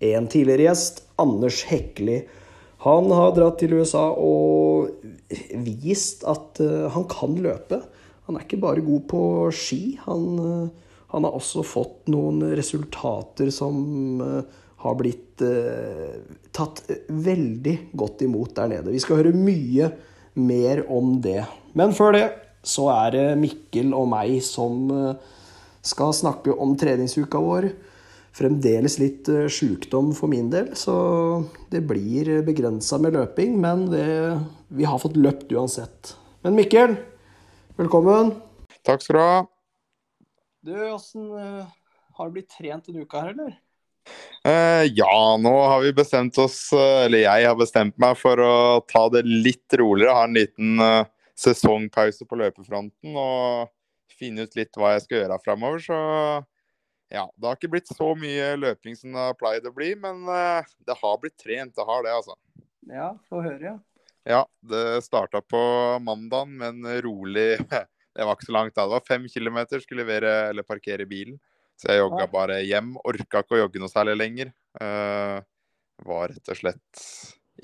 en tidligere gjest, Anders Hekli. Han har dratt til USA og vist at uh, han kan løpe. Han er ikke bare god på ski. Han, uh, han har også fått noen resultater som uh, har blitt tatt veldig godt imot der nede. Vi skal høre mye mer om det. Men før det så er det Mikkel og meg som skal snakke om treningsuka vår. Fremdeles litt sjukdom for min del, så det blir begrensa med løping. Men det, vi har fått løpt uansett. Men Mikkel, velkommen. Takk skal du ha. Du, åssen Har du blitt trent denne uka her, eller? Uh, ja, nå har vi bestemt oss, eller jeg har bestemt meg for å ta det litt roligere. Ha en liten uh, sesongpause på løpefronten og finne ut litt hva jeg skal gjøre framover. Så ja, det har ikke blitt så mye løping som det har pleid å bli, men uh, det har blitt trent. Det har det, altså. Ja, få høre, ja. Ja, det starta på mandagen, men rolig Det var ikke så langt da. Det var fem kilometer, skulle levere eller parkere bilen. Så jeg jogga bare hjem. Orka ikke å jogge noe særlig lenger. Uh, var rett og slett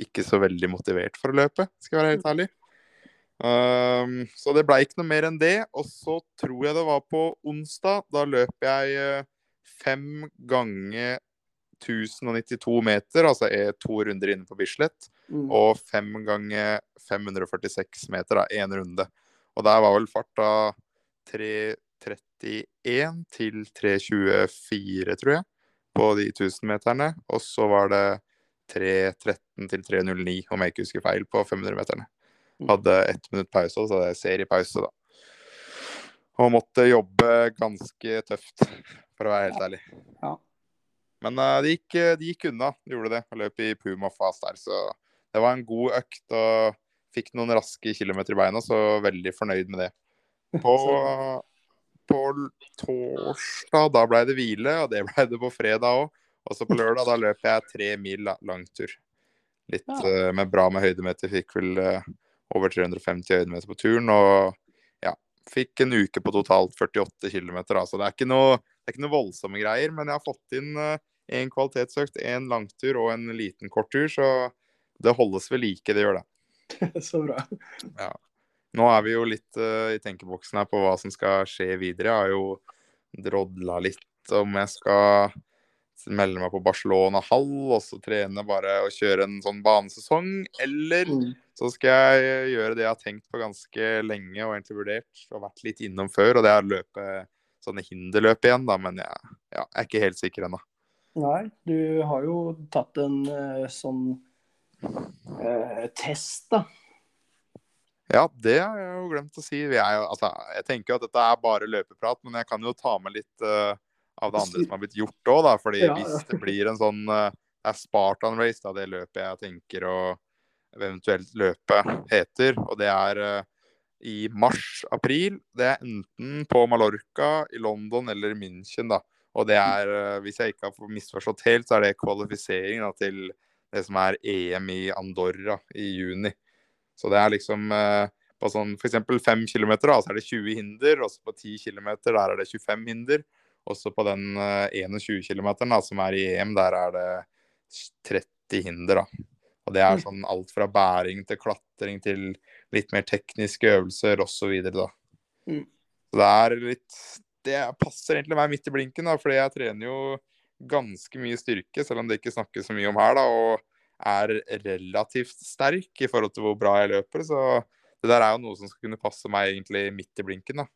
ikke så veldig motivert for å løpe, skal jeg være helt ærlig. Um, så det blei ikke noe mer enn det. Og så tror jeg det var på onsdag. Da løp jeg uh, fem ganger 1092 meter, altså er to runder inne på Bislett. Mm. Og fem ganger 546 meter, da, én runde. Og der var vel farta 3.31 til 3.24, tror jeg, på de 1000-meterne. Og så var det 3.13 til 3.09, om jeg ikke husker feil, på 500-meterne. Hadde ett minutt pause, og så hadde jeg seriepause, da. Og måtte jobbe ganske tøft, for å være helt ærlig. Ja. Men uh, det, gikk, de gikk unna, de gjorde det. Jeg løp i Puma fast der, så det var en god økt. og Fikk noen raske kilometer i beina, så veldig fornøyd med det. På, på torsdag da ble det hvile, og det ble det på fredag òg. Og så på lørdag da løp jeg tre mil langtur. Litt ja. uh, med bra med høydemeter. Fikk vel uh, over 350 høydemeter på turen. Og ja, fikk en uke på totalt 48 km. Altså det er ikke noe, det er ikke noe voldsomme greier, men jeg har fått inn én uh, kvalitetsøkt, én langtur og en liten korttur, så det holdes ved like, det gjør det. så bra. Ja. Nå er vi jo litt uh, i tenkeboksen her på hva som skal skje videre. Jeg har jo drodla litt om jeg skal melde meg på Barcelona hall og så trene bare og kjøre en sånn banesesong. Eller mm. så skal jeg gjøre det jeg har tenkt på ganske lenge og egentlig vurdert og vært litt innom før, og det er å løpe sånne hinderløp igjen, da. Men jeg, ja, jeg er ikke helt sikker ennå. Nei, du har jo tatt en uh, sånn uh, test, da. Ja, det har jeg jo glemt å si. Jo, altså, jeg tenker jo at dette er bare løpeprat, men jeg kan jo ta med litt uh, av det andre som har blitt gjort òg, da. Fordi ja. hvis det blir en sånn uh, Det er Spartan Race, da, det løpet jeg tenker å eventuelt løpe heter. Og det er uh, i mars-april. Det er enten på Mallorca, i London eller i München, da. Og det er, hvis jeg ikke har misforstått helt, så er det kvalifisering da, til det som er EM i Andorra i juni. Så det er liksom eh, på sånn f.eks. 5 km, så er det 20 hinder. Også på 10 km, der er det 25 hinder. Også på den eh, 21 km som er i EM, der er det 30 hinder, da. Og det er mm. sånn alt fra bæring til klatring til litt mer tekniske øvelser osv. da. Mm. Så det er litt Det passer egentlig meg midt i blinken, da, fordi jeg trener jo ganske mye styrke, selv om det ikke snakkes så mye om her, da. Og er relativt sterk i forhold til hvor bra jeg løper. Så det der er jo noe som skal kunne passe meg egentlig midt i blinken, da.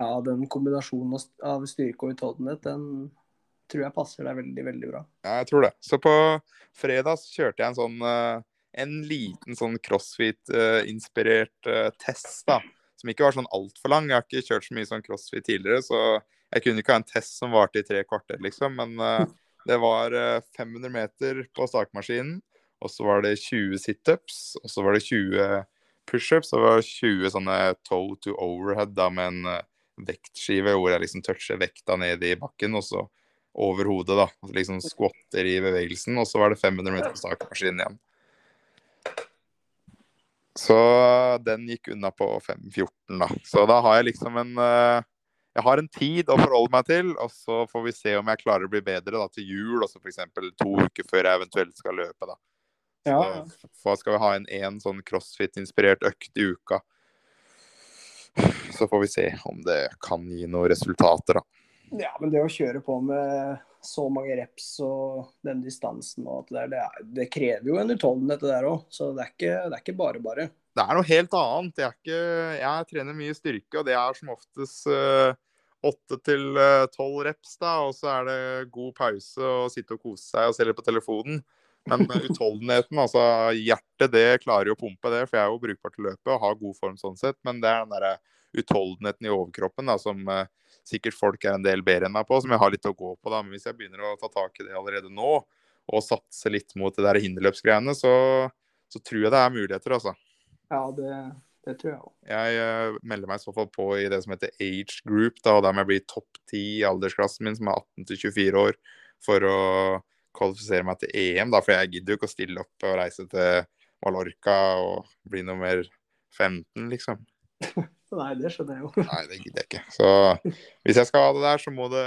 Ja, den kombinasjonen av styrke og utholdenhet, den tror jeg passer deg veldig, veldig bra. Ja, jeg tror det. Så på fredag så kjørte jeg en sånn eh, en liten sånn crossfit-inspirert uh, test, da. Som ikke var sånn altfor lang. Jeg har ikke kjørt så mye sånn crossfit tidligere, så jeg kunne ikke ha en test som varte i tre kvarter, liksom. Men uh, Det var 500 eh, meter på stakemaskinen, og så var det 20 situps, og så var det 20 pushups, og det var 20 sånne toe to overhead da, med en vektskive hvor jeg liksom toucher vekta ned i bakken, og så over hodet, da. Liksom skvatter i bevegelsen, og så var det 500 meter på stakemaskinen igjen. Så den gikk unna på 5.14, da. Så da har jeg liksom en uh, jeg har en tid å forholde meg til, og så får vi se om jeg klarer å bli bedre da, til jul. Også f.eks. to uker før jeg eventuelt skal løpe. da. Så da ja. skal vi ha en én sånn crossfit-inspirert økt i uka. Så får vi se om det kan gi noen resultater, da. Ja, men det å kjøre på med så mange reps og den distansen og alt det der, det, er, det krever jo en utholdenhet det der òg. Så det er, ikke, det er, ikke, bare bare det er noe helt annet. Jeg, ikke, jeg, trener mye styrke, og det er som oftest eh, åtte til eh, tolv reps. da, Og så er det god pause og sitte og kose seg og se litt på telefonen. Men utholdenheten, altså hjertet, det klarer jo å pumpe det. For jeg er jo brukbar til løpet og har god form sånn sett. Men det er den derre utholdenheten i overkroppen da, som eh, sikkert folk er en del bedre enn meg på, som jeg har litt å gå på. da, Men hvis jeg begynner å ta tak i det allerede nå, og satse litt mot det der hinderløpsgreiene, så, så tror jeg det er muligheter, altså. Ja, det, det tror jeg òg. Jeg uh, melder meg i så fall på i det som heter age group, da, og der må jeg bli topp ti i aldersklassen min, som er 18 til 24 år, for å kvalifisere meg til EM. da, For jeg gidder jo ikke å stille opp og reise til Mallorca og bli nummer 15, liksom. Nei, det skjønner jeg jo. Nei, det gidder jeg ikke. Så hvis jeg skal ha det der, så må det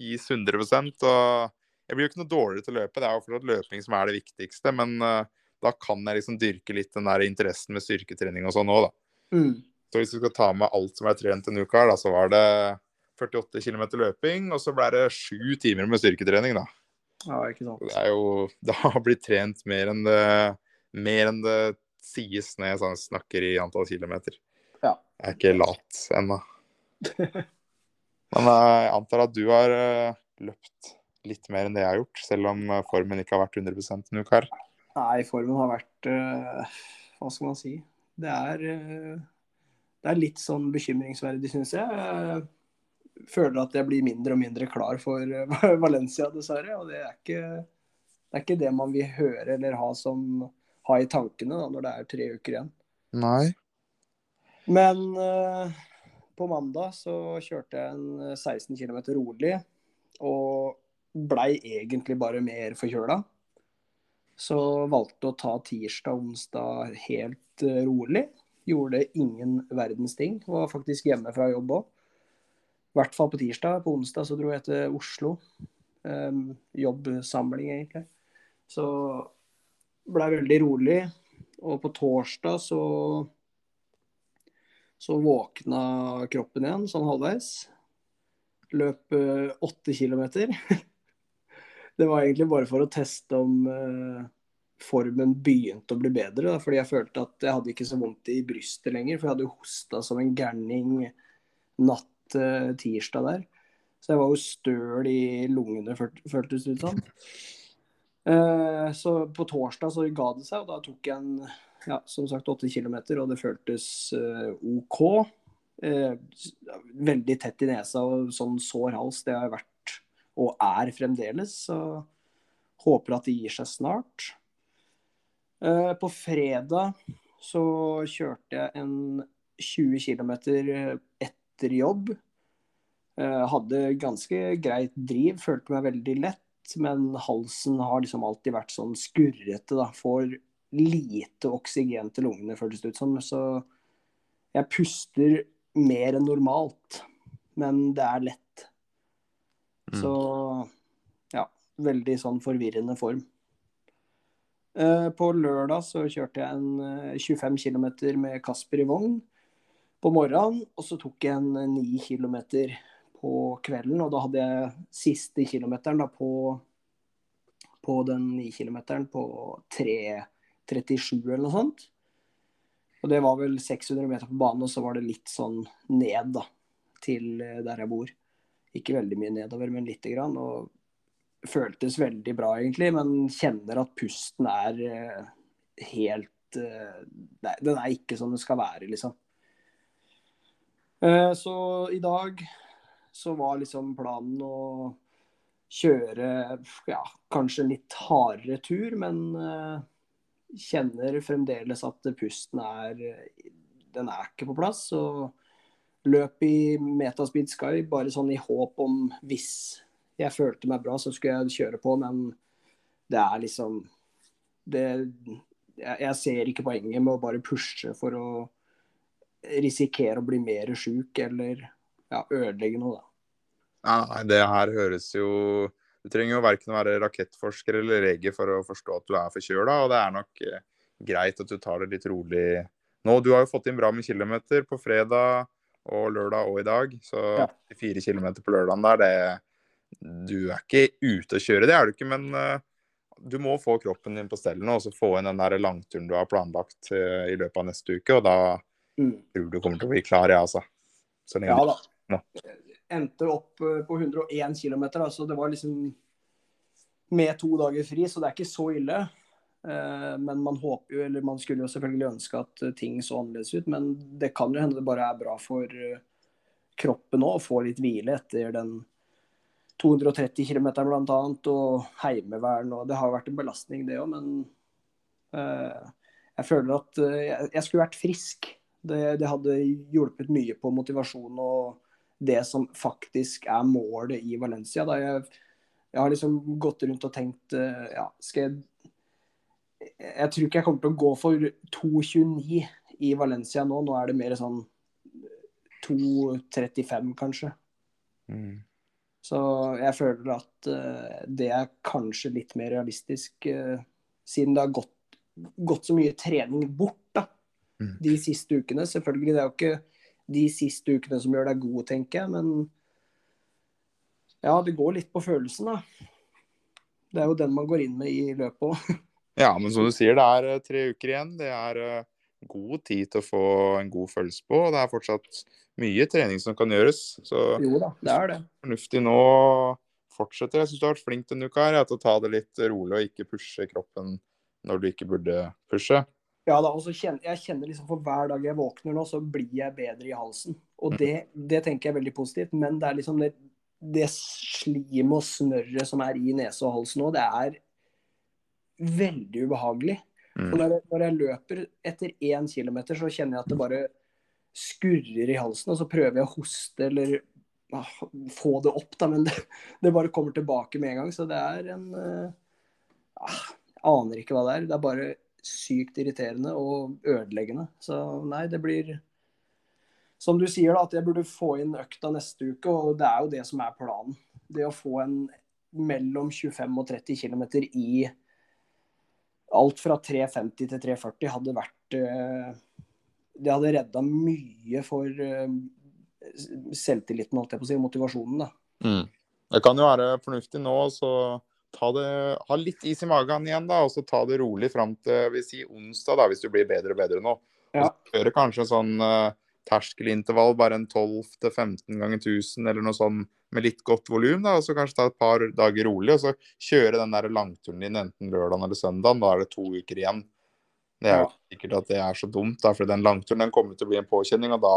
gis 100% og Jeg blir jo ikke noe dårligere til å løpe, det er jo fortsatt løping som er det viktigste. Men uh, da kan jeg liksom dyrke litt den der interessen med styrketrening og sånn òg, da. Mm. Så hvis du skal ta med alt som er trent en uke her, da, så var det 48 km løping, og så ble det sju timer med styrketrening, da. Ja, ikke sant. Det er jo Det har blitt trent mer enn det, mer enn det sies når jeg sånn snakker i antall kilometer. Jeg er ikke lat ennå. Men eh, jeg antar at du har eh, løpt litt mer enn det jeg har gjort, selv om eh, formen ikke har vært 100 en uke her. Nei, formen har vært Hva skal man si? Det er, det er litt sånn bekymringsverdig, syns jeg. Jeg føler at jeg blir mindre og mindre klar for Valencia, dessverre. Og det er, ikke, det er ikke det man vil høre eller ha, som, ha i tankene da, når det er tre uker igjen. Nei. Men på mandag så kjørte jeg en 16 km rolig, og blei egentlig bare mer forkjøla. Så valgte å ta tirsdag og onsdag helt uh, rolig. Gjorde ingen verdens ting. Var faktisk hjemme fra jobb òg. I hvert fall på tirsdag. På onsdag så dro jeg til Oslo. Um, jobbsamling, egentlig. Så blei veldig rolig. Og på torsdag så så våkna kroppen igjen, sånn halvveis. Løp uh, åtte kilometer. det var egentlig bare for å teste om uh, formen begynte å bli bedre. Da, fordi jeg følte at jeg hadde ikke så vondt i brystet lenger. For jeg hadde hosta som en gærning natt uh, tirsdag der. Så jeg var jo støl i lungene, føltes det ut som. Uh, så på torsdag så ga det seg, og da tok jeg en ja, som sagt 8 kilometer, og det føltes OK. veldig tett i nesa og sånn sår hals. Det har jeg vært og er fremdeles. Så håper at det gir seg snart. Eh, på fredag så kjørte jeg en 20 km etter jobb. Eh, hadde ganske greit driv, følte meg veldig lett. Men halsen har liksom alltid vært sånn skurrete. da, Får lite oksygen til lungene, føltes det ut som. Så jeg puster mer enn normalt. Men det er lett Mm. Så ja, veldig sånn forvirrende form. Eh, på lørdag så kjørte jeg en 25 eh, km med Kasper i vogn på morgenen. Og så tok jeg en 9 km på kvelden, og da hadde jeg siste kilometeren da på, på den 9 km på 3.37 eller noe sånt. Og det var vel 600 meter på banen, og så var det litt sånn ned da, til eh, der jeg bor. Ikke veldig mye nedover, men lite grann. Og føltes veldig bra, egentlig, men kjenner at pusten er uh, helt Nei, Den er ikke som den skal være, liksom. Så i dag så var liksom planen å kjøre ja, kanskje litt hardere tur, men kjenner fremdeles at pusten er Den er ikke på plass. og løp i Metaspeed Sky bare sånn i håp om hvis jeg følte meg bra, så skulle jeg kjøre på, men det er liksom det, jeg, ser ikke poenget med å bare pushe for å risikere å bli mer sjuk eller ja, ødelegge noe, da. Nei, det her høres jo Du trenger jo verken å være rakettforsker eller lege for å forstå at du er forkjøla, og det er nok eh, greit at du tar det litt rolig nå. Du har jo fått inn bra med kilometer på fredag og lørdag og i dag, så ja. fire kilometer på lørdagen der, det Du er ikke ute å kjøre, det er du ikke, men uh, du må få kroppen din på stell nå, og så få inn den der langturen du har planlagt uh, i løpet av neste uke, og da mm. tror du kommer til å bli klar, ja, altså. Ja da. No. Endte opp eh, på 101 km, så det var liksom med to dager fri, så det er ikke så ille. Eh, men man håper jo, eller man skulle jo selvfølgelig ønske at eh, ting så annerledes ut. Men det kan jo hende det bare er bra for kroppen òg å få litt hvile etter den 230 km bl.a. og heimevern. og Det har vært en belastning, det òg, men jeg føler at jeg, skulle vært frisk. Det, det hadde hjulpet mye på motivasjon og det som faktisk er målet i Valencia. Da jeg, jeg har liksom gått rundt og tenkt eh, ja, skal jeg Jeg tror ikke jeg kommer til å gå for 2,29 i Valencia nå. Nå er det mer sånn 2,35 kanskje. Mm. Så jeg føler at uh, det er kanskje litt mer realistisk, uh, siden det har gått, gått, så mye trening bort da, mm. de siste ukene. Selvfølgelig, det er jo ikke de siste ukene som gjør deg god, tenker jeg. Men ja, det går litt på følelsen, da. Det er jo den man går inn med i løpet òg. Ja, men som du sier, det er eh, tre uker igjen. Det er eh, god tid til å få en god følelse på. og Det er fortsatt mye trening som kan gjøres. Så jo da, det er det. fornuftig nå fortsetter. Jeg syns du har vært flink denne uka her, til å ta det litt rolig og ikke pushe kroppen når du ikke burde pushe. Ja da, og så kjenner jeg kjenner liksom For hver dag jeg våkner nå, så blir jeg bedre i halsen. Og mm. det, det tenker jeg er veldig positivt. Men det er liksom det, det slimet og snørret som er i nese og hals nå, det er veldig ubehagelig. Mm. Og når jeg, når jeg, løper etter én kilometer, så kjenner jeg at det bare skurrer i halsen. Og så prøver jeg å hoste eller ah, få det opp, da, men det, det, bare kommer tilbake med en gang. Så det er en uh, ah, Aner ikke hva det er. Det er bare sykt irriterende og ødeleggende. Så nei, det blir Som du sier, da, at jeg burde få inn økta neste uke, og det er jo det som er planen. Det å få en mellom 25 og 30 km i alt fra 350 til 340 hadde vært eh, Det hadde redda mye for eh, selvtilliten, holdt jeg på å si, motivasjonen, da. Mm. Det kan jo være fornuftig nå, så det, ha litt is i magen igjen, da, og så ta det rolig fram til vi si onsdag, da, hvis du blir bedre og bedre nå. Ja. Kjøre kanskje en sånn uh, terskelintervall, bare en 12-15 ganger 1000 eller noe sånn med litt godt volum. Og så kanskje ta et par dager rolig, og så kjøre den der langturen din enten lørdag eller søndag. Da er det to uker igjen. Det er jo ja. sikkert at det er så dumt, da, for den langturen den kommer til å bli en påkjenning. Og da,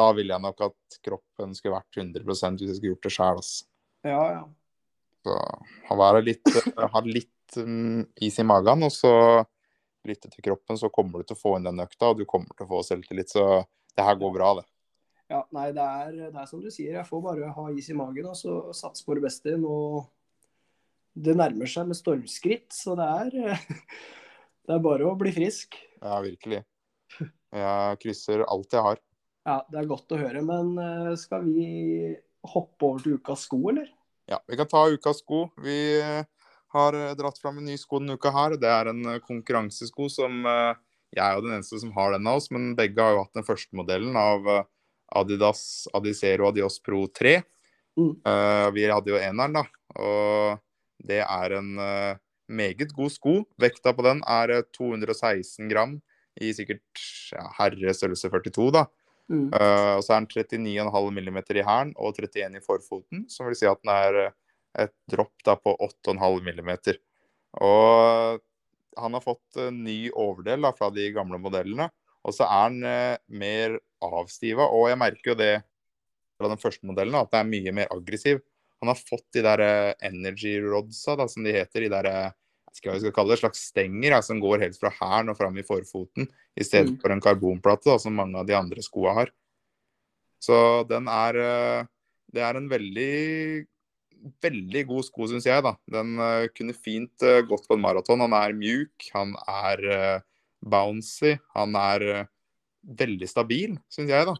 da ville jeg nok at kroppen skulle vært 100 hvis jeg skulle gjort det sjæl. Ja, ja. Så ha, litt, ha litt um, is i magen, og så lytte til kroppen, så kommer du til å få inn den økta, og du kommer til å få selvtillit. Så det her går bra, det. Ja, nei, det er, det er som du sier. Jeg får bare ha is i magen og så satse på det beste. Nå Det nærmer seg med stormskritt, så det er, det er bare å bli frisk. Ja, virkelig. Jeg krysser alt jeg har. Ja, det er godt å høre. Men eh, skal vi hoppe over til ukas sko, eller? Ja, vi kan ta ukas sko. Vi eh, har eh, dratt fram en ny sko denne uka her. Det er en eh, konkurransesko som Jeg er jo den eneste som har den av oss, men begge har jo hatt den første modellen av Adidas Adicero Adios Pro 3. Mm. vi hadde jo eneren, da. Og det er en meget god sko. Vekta på den er 216 gram i sikkert ja, herre størrelse 42, da. Mm. Uh, så er den 39,5 mm i hælen og 31 i forfoten, som vil si at den er eh, et dropp da på 8,5 mm. Og han har fått uh, ny overdel da, fra de gamle modellene. Og så er den uh, mer avstiva, og jeg merker jo det fra den første modellen, at den er mye mer aggressiv. han har fått de der eh, energy rodsa, da, som de heter. De der, skal jeg skal kalle det, slags stenger ja, som går helt fra hælen og fram i forfoten, i stedet mm. for en karbonplate, da, som mange av de andre skoa har. Så den er Det er en veldig veldig god sko, syns jeg. da. Den uh, kunne fint uh, gått på en maraton. Han er mjuk, han er uh, bouncy, han er veldig stabil, syns jeg. da.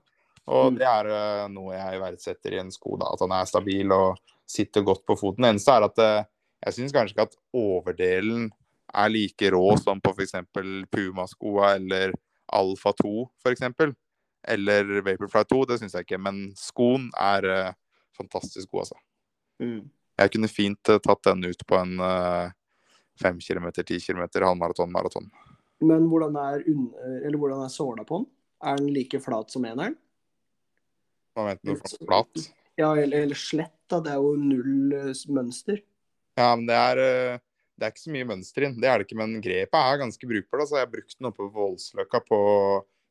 Og mm. det er noe jeg verdsetter i en sko, da, at han er stabil og sitter godt på foten. Det eneste er at jeg syns kanskje ikke at overdelen er like rå som på f.eks. Puma-skoa eller Alfa 2 f.eks. Eller Vaporfly 2, det syns jeg ikke. Men skoen er fantastisk god, altså. Mm. Jeg kunne fint uh, tatt den ut på en uh, fem kilometer, 10 kilometer, halvmaraton, maraton. Men hvordan er, eller hvordan er såla på den? Er den like flat som eneren? Hva mente du flat? Ja, eller, eller, slett, da. Det er jo null uh, mønster. Ja, men det er, det er ikke så mye mønster inn. Det er det ikke, men grepet er ganske brukbart. Altså, jeg har brukt den oppe på Voldsløkka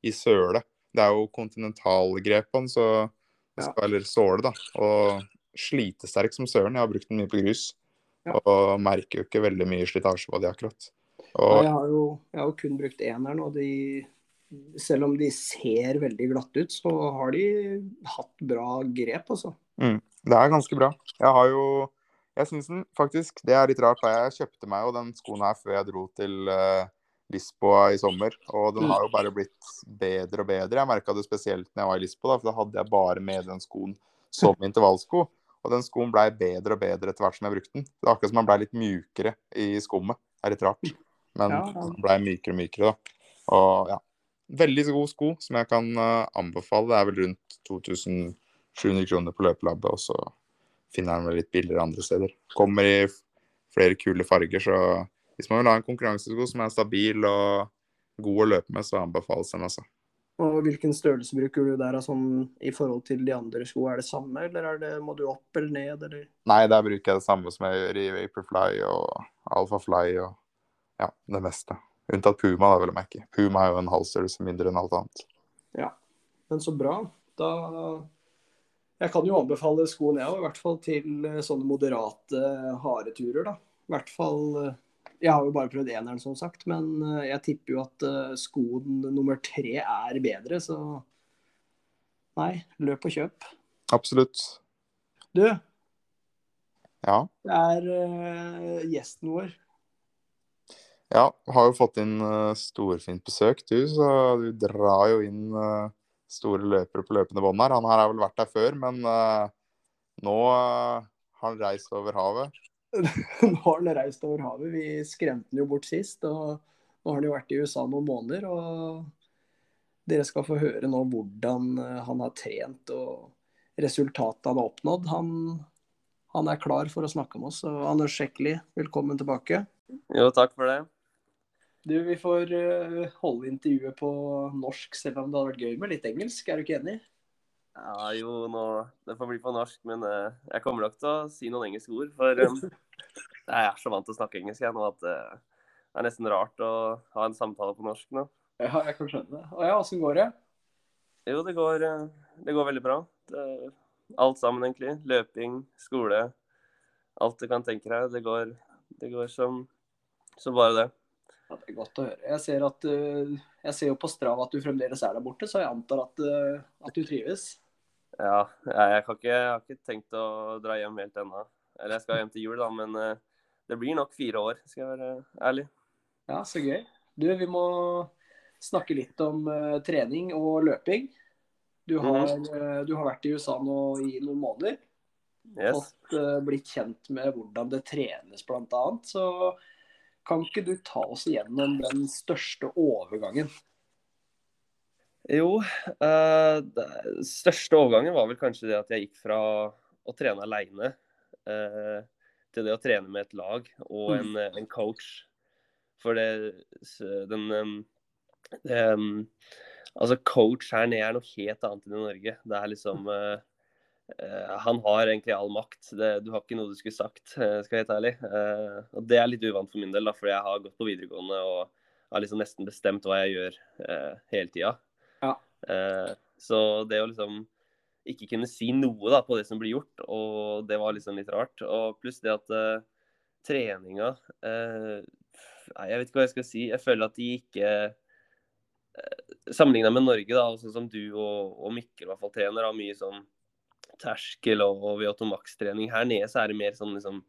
i søle. Det er jo kontinentalgrep på den, så det ja. eller såle, da. Og slitesterk som søren. Jeg har brukt den mye på grus. Ja. Og merker jo ikke veldig mye slitasje på de akkurat. Og... Jeg, har jo, jeg, har jo, kun brukt eneren, og de, selv om de ser veldig glatte ut, så har de hatt bra grep, altså. Mm, det er ganske bra. Jeg har jo Jeg syns den faktisk Det er litt rart, da. jeg kjøpte meg jo den skoen her før jeg dro til uh, Lisboa i sommer, og den mm. har jo bare blitt bedre og bedre. Jeg merka det spesielt når jeg var i Lisboa, da, for da hadde jeg bare med den skoen som intervallsko. Og den skoen blei bedre og bedre etter hvert som jeg brukte den. Det er akkurat som den blei litt mjukere i skummet. Det er litt rart. Men ja, ja. den blei mykere og mykere, da. Og ja. Veldig god sko som jeg kan uh, anbefale. Det er vel rundt 2700 kroner på løpelabbet, og så finner jeg vel litt billigere andre steder. Kommer i flere kule farger, så hvis man vil ha en konkurransesko som er stabil og god å løpe med, så anbefales den, altså. Og hvilken størrelse bruker du der sånn, i forhold til de andre skoene? Er det samme, eller det, må du opp eller ned? Eller? Nei, der bruker jeg det samme som jeg gjør i Vaporfly og Alphafly og ja, det meste. Unntatt Puma, da vil jeg merke. Puma er jo en halv størrelse mindre enn alt annet. Ja, men så bra. Da Jeg kan jo anbefale skoen, jeg òg, i hvert fall til eh, sånne moderate hareturer, da. I hvert fall eh, jeg har jo bare prøvd eneren, som sagt, men eh, jeg tipper jo at skoen nummer tre er bedre, så nei, løp og kjøp. Absolutt. Du, ja. det er uh, gjesten vår. Ja, har jo fått inn uh, storfint besøk, du, så du drar jo inn uh, store løpere på løpende bånd her. Han her har vel vært der før, men nå har han reist over havet. nå har han reist over havet. Vi skremte han jo bort sist. og Nå har han jo vært i USA noen måneder. og Dere skal få høre nå hvordan eh, han har trent og resultatet han har oppnådd. Han, han er klar for å snakke med oss. og Anders Sjekli, velkommen tilbake. Jo, takk for det. Du, Vi får uh, holde intervjuet på norsk, selv om det hadde vært gøy med litt engelsk. Er du ikke enig? Ja, jo, nå, det får bli på norsk, men uh, jeg kommer nok til å si noen engelske ord. For um, jeg er så vant til å snakke engelsk jeg, nå at uh, det er nesten rart å ha en samtale på norsk nå. Ja, jeg kan skjønne det. Og ja, åssen går det? Jo, det går, uh, det går veldig bra. Det, alt sammen, egentlig. Løping, skole. Alt du kan tenke deg. Det går, det går som, som bare det. Ja, det er godt å høre. Jeg ser, at, jeg ser jo på Strav at du fremdeles er der borte, så jeg antar at, at du trives? Ja, jeg, ikke, jeg, har ikke tenkt å dra hjem helt ennå. Eller jeg skal hjem til jul, da, men uh, det blir nok fire år, skal jeg være ærlig. Ja, så gøy. Du, vi må snakke litt om trening og løping. Du har, mm. du har, vært i USA nå i noen måneder. Yes. Fått blitt kjent med hvordan det trenes, blant annet. Så kan ikke du ta oss igjennom den største overgangen jo, eh, den største overgangen var vel kanskje det at jeg gikk fra å trene aleine eh, til det å trene med et lag og en, mm. en coach. For det den den, um, Altså, coach her nede er noe helt annet enn i Norge. Det er liksom uh, Han har egentlig all makt. Det, du har ikke noe du skulle sagt, skal jeg være helt ærlig. og det er litt uvant for min del, da, fordi jeg har gått på videregående og har liksom nesten bestemt hva jeg gjør hele tida. Ja. Eh, så det å liksom ikke kunne si noe da, på det som blir gjort. Og det var liksom litt rart. Og pluss det at uh, treninga uh, Jeg vet ikke hva jeg skal si. Jeg føler at de ikke uh, Sammenligna med Norge, da, sånn som du og, og Mikkel i hvert fall trener, har mye sånn terskel og, og Viotomax-trening. Her nede så er det mer sånn liksom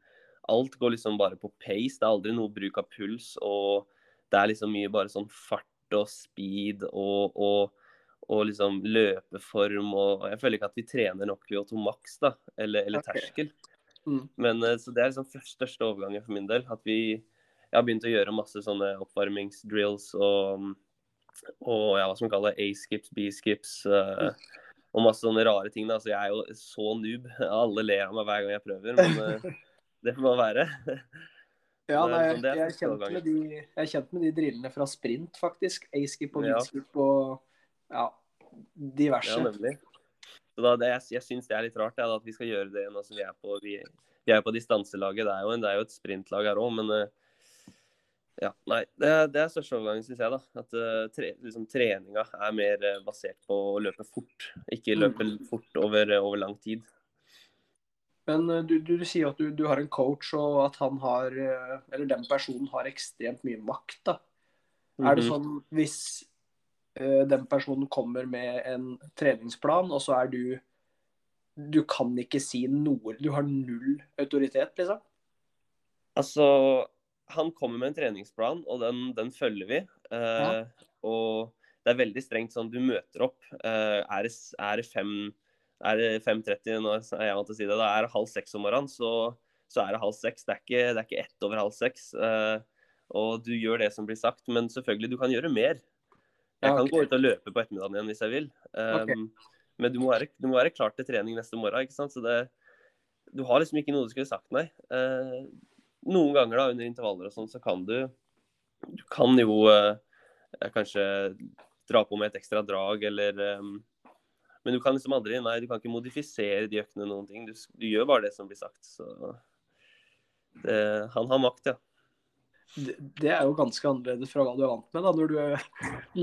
Alt går liksom bare på pace. Det er aldri noe bruk av puls. Og det er liksom mye bare sånn fart og speed og, og og liksom løpeform og Jeg føler ikke at vi trener nok ved Automax, da, eller, eller okay. terskel. Mm. Men eh, Så det er liksom største overgangen for min del. At vi Jeg har begynt å gjøre masse sånne oppvarmingsdrills og, og ja, hva skal man kalle det, A-skips, B-skips. Uh, og masse sånne rare ting. da, så Jeg er jo så noob. Alle ler av meg hver gang jeg prøver, men uh, det får bare være. Ja, nei, jeg, jeg, er kjent med de, jeg er kjent med de drillene fra sprint, faktisk. A-skip og B-skip og ja, diverse. Ja, nemlig. Så da, det, jeg jeg syns det er litt rart ja, at vi skal gjøre det nå som vi er på, vi, vi er på distanselaget. Det er, jo, det er jo et sprintlag her òg, men uh, ja, nei, det, det er største overgangen, syns jeg. da, At uh, tre, liksom, treninga er mer uh, basert på å løpe fort, ikke mm. løpe mm. fort over, over, lang tid. Men du, du, du sier at du, du, har en coach, og at han har, eller den personen har ekstremt mye makt. da. Mm -hmm. Er det mhm. sånn hvis Eh, den personen kommer med en treningsplan, og så er du Du kan ikke si noe. Du har null autoritet, liksom. Altså, han kommer med en treningsplan, og den, den følger vi. Eh, ja. Og det er veldig strengt sånn du møter opp. Eh, er, det, er det fem er det 5.30 nå er jeg vant til å si det, da er det halv seks om morgenen, så, så er det halv seks. Det er ikke, det er ikke ett over halv seks. Uh, og du gjør det som blir sagt, men selvfølgelig, du kan gjøre mer. Jeg kan okay. gå ut og løpe på ettermiddagen igjen hvis jeg vil. Um, okay. Men du må, være, du må, være, klar til trening neste morgen. ikke sant? Så det, du har liksom ikke noe du skulle sagt, nei. Uh, noen ganger da, under intervaller og sånn, så kan du Du kan jo eh, kanskje dra på med et ekstra drag, eller eh, Men du kan liksom aldri Nei, du kan ikke modifisere de øktene noen ting. Du, du gjør bare det som blir sagt. Så det, han har makt, ja det er jo ganske annerledes fra hva du er vant med. da, Når du,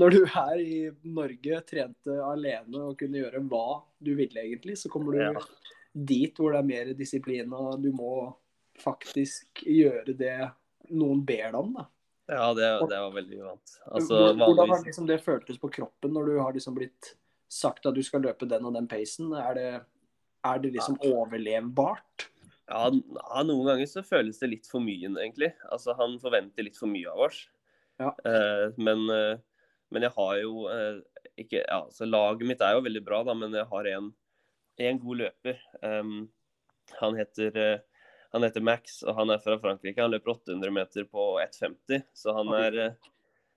når du her i Norge, trente alene og kunne gjøre hva du ville egentlig, så kommer du ja. dit hvor det er mer disiplin og du må faktisk gjøre det noen ber deg om. da. Ja, det, det var veldig uvant. Altså, Hvordan har liksom det føltes på kroppen når du har liksom blitt sagt at du skal løpe den og den pacen? Er det, er det liksom overlevbart? Ja, noen ganger så føles det litt for mye, egentlig. Altså, han forventer litt for mye av oss. Ja. Uh, men, uh, men, jeg har jo uh, ikke ja, så Laget mitt er jo veldig bra, da, men jeg har en, en god løper. Um, han, heter, han heter Max, og han er fra Frankrike. Han løper 800 meter på 1,50, så han er,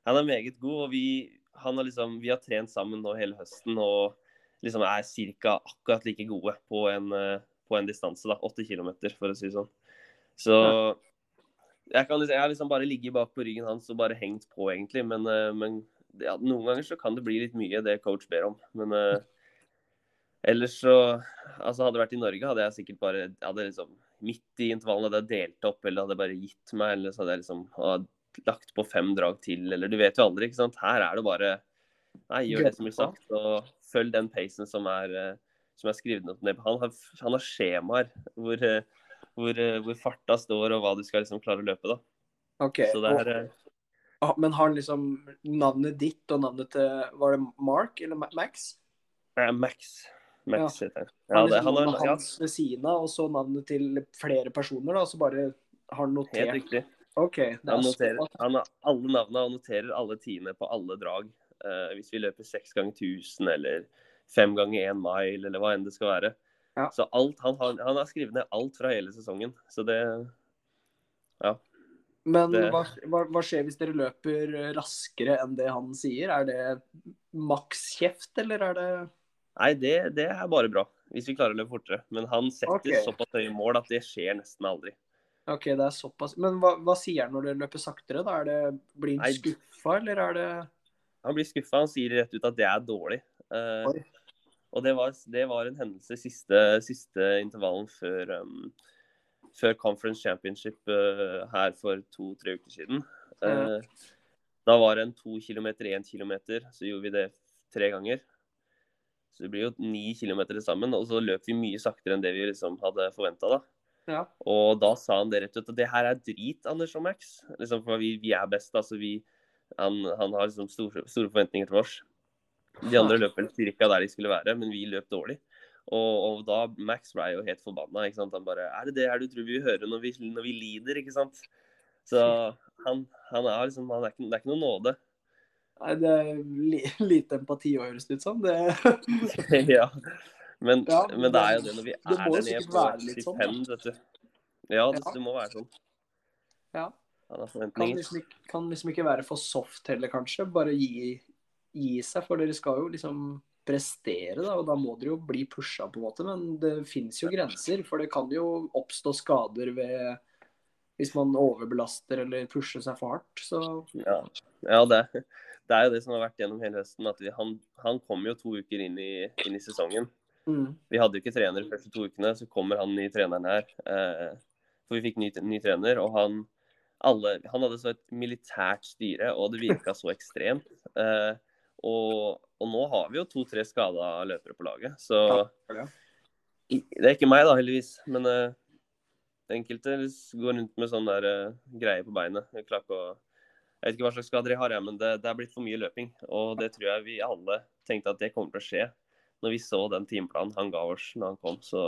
han er meget god. og vi har, liksom, vi har trent sammen nå hele høsten og liksom er ca. akkurat like gode på en på en distanse, da. 80 km, for å si det sånn. Så jeg, kan, jeg har liksom bare ligget bak på ryggen hans og bare hengt på, egentlig. Men, eh, men ja, noen ganger så kan det bli litt mye, det coach ber om. Men uh, ellers så Altså, hadde det vært i Norge, hadde jeg sikkert bare hadde liksom, Midt i intervallene hadde jeg delt opp, eller hadde jeg bare gitt meg, eller så hadde jeg liksom lagt på fem drag til, eller du vet jo aldri, ikke sant. Her er det bare Nei, gjør det som blir sagt, og følg den pacen som er uh, som er skrevet ned på. Han har, han har skjemaer hvor, eh, hvor, eh, hvor, farta står og hva du skal liksom klare å løpe. da. Okay, Så det er, og, Men har han liksom navnet ditt og navnet til Var det Mark eller Max? Max. Max ja. Ja, det, han har hans ved siden av, og så navnet til flere personer, da, og så bare har han notert Helt riktig. Okay, han, noterer, han har alle navnene og noterer alle tiende på alle drag. Uh, hvis vi løper seks ganger 1000 eller fem ganger én mile, eller hva enn det skal være. Ja. Så alt, han, har, han har skrevet ned alt fra hele sesongen. Så det Ja. Men det... Hva, hva, skjer hvis dere løper raskere enn det han sier? Er det maks kjeft, eller er det Nei, det, det, er bare bra. Hvis vi klarer å løpe fortere. Men han setter okay. såpass høye mål at det skjer nesten aldri. OK, det er såpass. Men hva, hva sier han når det løper saktere? da? Er det, Blir han skuffa, eller er det Han blir skuffa. Han sier rett ut at det er dårlig. Uh, og det var, det var, en hendelse siste, siste intervallen før, um, før Conference Championship uh, her for to-tre uker siden. Uh, da var det en to kilometer, én kilometer. Så gjorde vi det tre ganger. Så det blir jo ni kilometer sammen, og så løp vi mye saktere enn det vi liksom hadde forventa. da. Ja. Og da sa han det rett ut, at det her er drit, Anders og Max. Liksom, for vi, vi er best. altså vi, Han, han har liksom store, store forventninger til oss. De andre løp vel cirka der de skulle være, men vi løp dårlig. Og, og da Max ble jo helt forbanna. ikke sant? Han bare Er det det her du tror vi vil høre når vi, når vi lider, ikke sant? Så han, han er liksom han er ikke, Det er ikke noe nåde. Nei, det er li, lite empati å høres ut som. Det ja. Men, Ja, men det er jo det når vi det er der nede på være litt sånn, vet du. Ja, det, Ja. det må være sånn. Ja. Han kan liksom, ikke, kan liksom ikke være for soft heller, kanskje. Bare gi, gi seg, for dere skal jo liksom prestere, da, og da må dere jo bli pusha, på en måte. Men det fins jo grenser, for det kan jo oppstå skader ved hvis man overbelaster eller pusher seg for hardt. Så Ja, ja det, det er jo det som har vært gjennom hele høsten. at vi, Han, han kom jo to uker inn i, inn i sesongen. mm, Vi hadde jo ikke trener de første to ukene, så kommer han nye treneren her. Eh, for vi fikk ny, ny trener, og han, alle, han hadde så et militært styre, og det virka så ekstremt. Eh, og, og nå har vi jo to-tre skada løpere på laget, så Det er ikke meg, da, heldigvis. Men eh, enkelte går rundt med sånn der uh, greie på beinet. Jeg å jeg vet ikke hva slags skader jeg har, jeg, men det, det er blitt for mye løping. Og det tror jeg vi alle tenkte at det kommer til å skje når vi så den timeplanen han ga oss når han kom. Så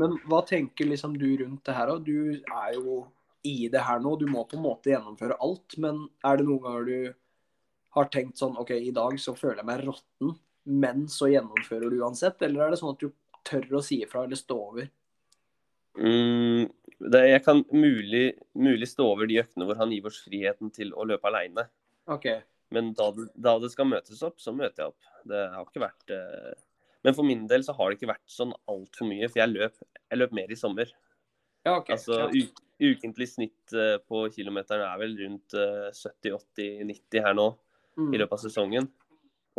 Men hva tenker liksom du rundt det her? da? Du er jo i det her nå, du må på en måte gjennomføre alt. Men er det noen ganger du har tenkt sånn OK, i dag så føler jeg meg råtten, men så gjennomfører du uansett? Eller er det sånn at du tør å si ifra eller stå over? Mm, det, jeg kan mulig, mulig stå over de øktene hvor han gir oss friheten til å løpe aleine. Okay. Men da, da det skal møtes opp, så møter jeg opp. Det har ikke vært eh... Men for min del så har det ikke vært sånn altfor mye, for jeg løp, jeg løp mer i sommer. Ja, okay. Altså ja. ukentlig snitt eh, på kilometeren er vel rundt eh, 70-80-90 her nå Mm. i løpet av sesongen.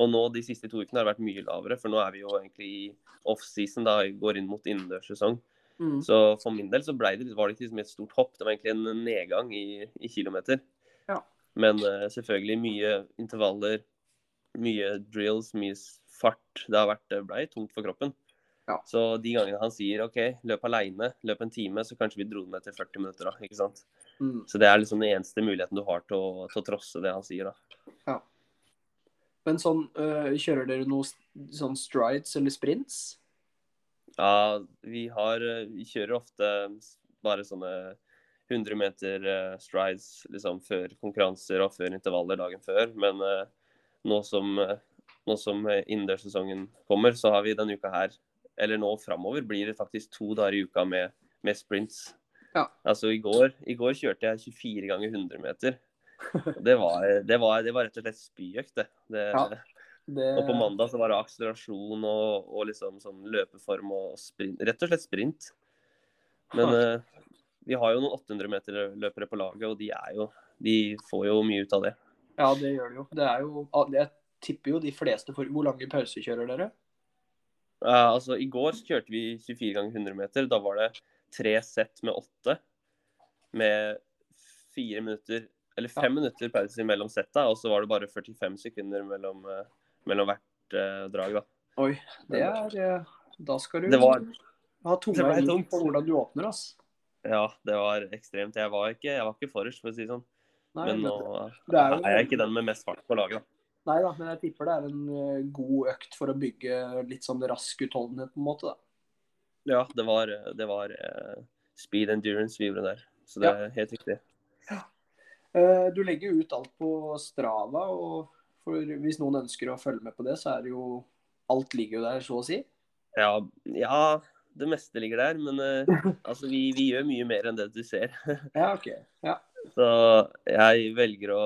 Og nå de siste to ukene har det vært mye lavere, for nå er vi jo egentlig i off-season, da går inn mot innendørssesong. Mm. Så for min del så ble det, var det ikke liksom et stort hopp, det var egentlig en nedgang i, i kilometer. Ja. Men uh, selvfølgelig mye intervaller, mye drills, mye fart. Det har vært, blei tungt for kroppen. Ja. Så de gangene han sier OK, løp aleine, løp en time, så kanskje vi dro det ned til 40 minutter. da, ikke sant? Mm. Så det er liksom den eneste muligheten du har til å, til å trosse det han sier. da. Men sånn, øh, kjører dere noe sånn strides eller sprints? Ja, vi har eh, Vi kjører ofte bare sånne 100 meter eh, strides liksom før konkurranser og før intervaller dagen før. Men eh, nå som, eh, nå som eh, innendørssesongen kommer, så har vi denne uka her Eller nå framover blir det faktisk to dager i uka med, med sprints. Ja. Altså i går, i går kjørte jeg 24 ganger 100 meter. Det var, det var, det var rett og slett spyøkt, det. det Ja. Det, og på mandag så var det akselerasjon og, og liksom sånn løpeform og sprint. Rett og slett sprint. Men uh, vi har jo noen 800-meterløpere på laget, og de jo De får jo mye ut av det. Ja, det gjør de jo. Det er jo jeg tipper jo de fleste får Hvor lange pauser kjører dere? Uh, altså, I går kjørte vi 24 ganger 100 meter. Da var det tre sett med åtte. Med fire minutter Eller fem Ja. minutter pause mellom setta, og så var det bare 45 sekunder mellom, eh, mellom hvert uh, drag. da. Oi, det er eh, Da skal du var- ha tunga i munnen på hvordan du åpner, ass. Ja, det var ekstremt. Jeg var ikke, jeg var ikke forrest, for å si det sånn. Nei, Men nå det er jo- er jeg ikke den med mest fart på laget, da. nei da, men jeg tipper det er en eh, god økt for å bygge litt sånn rask utholdenhet, på en måte. da. Ja, det var, det var eh, speed endurance vi gjorde der. Så det er helt riktig. Ja. Du legger ut alt på Strava, og for hvis noen ønsker å følge med på det, så er det jo Alt ligger jo der, så å si. Ja, ja det meste ligger der, men uh, altså, vi, vi gjør mye mer enn det du ser. Ja, OK. Ja. Så jeg velger å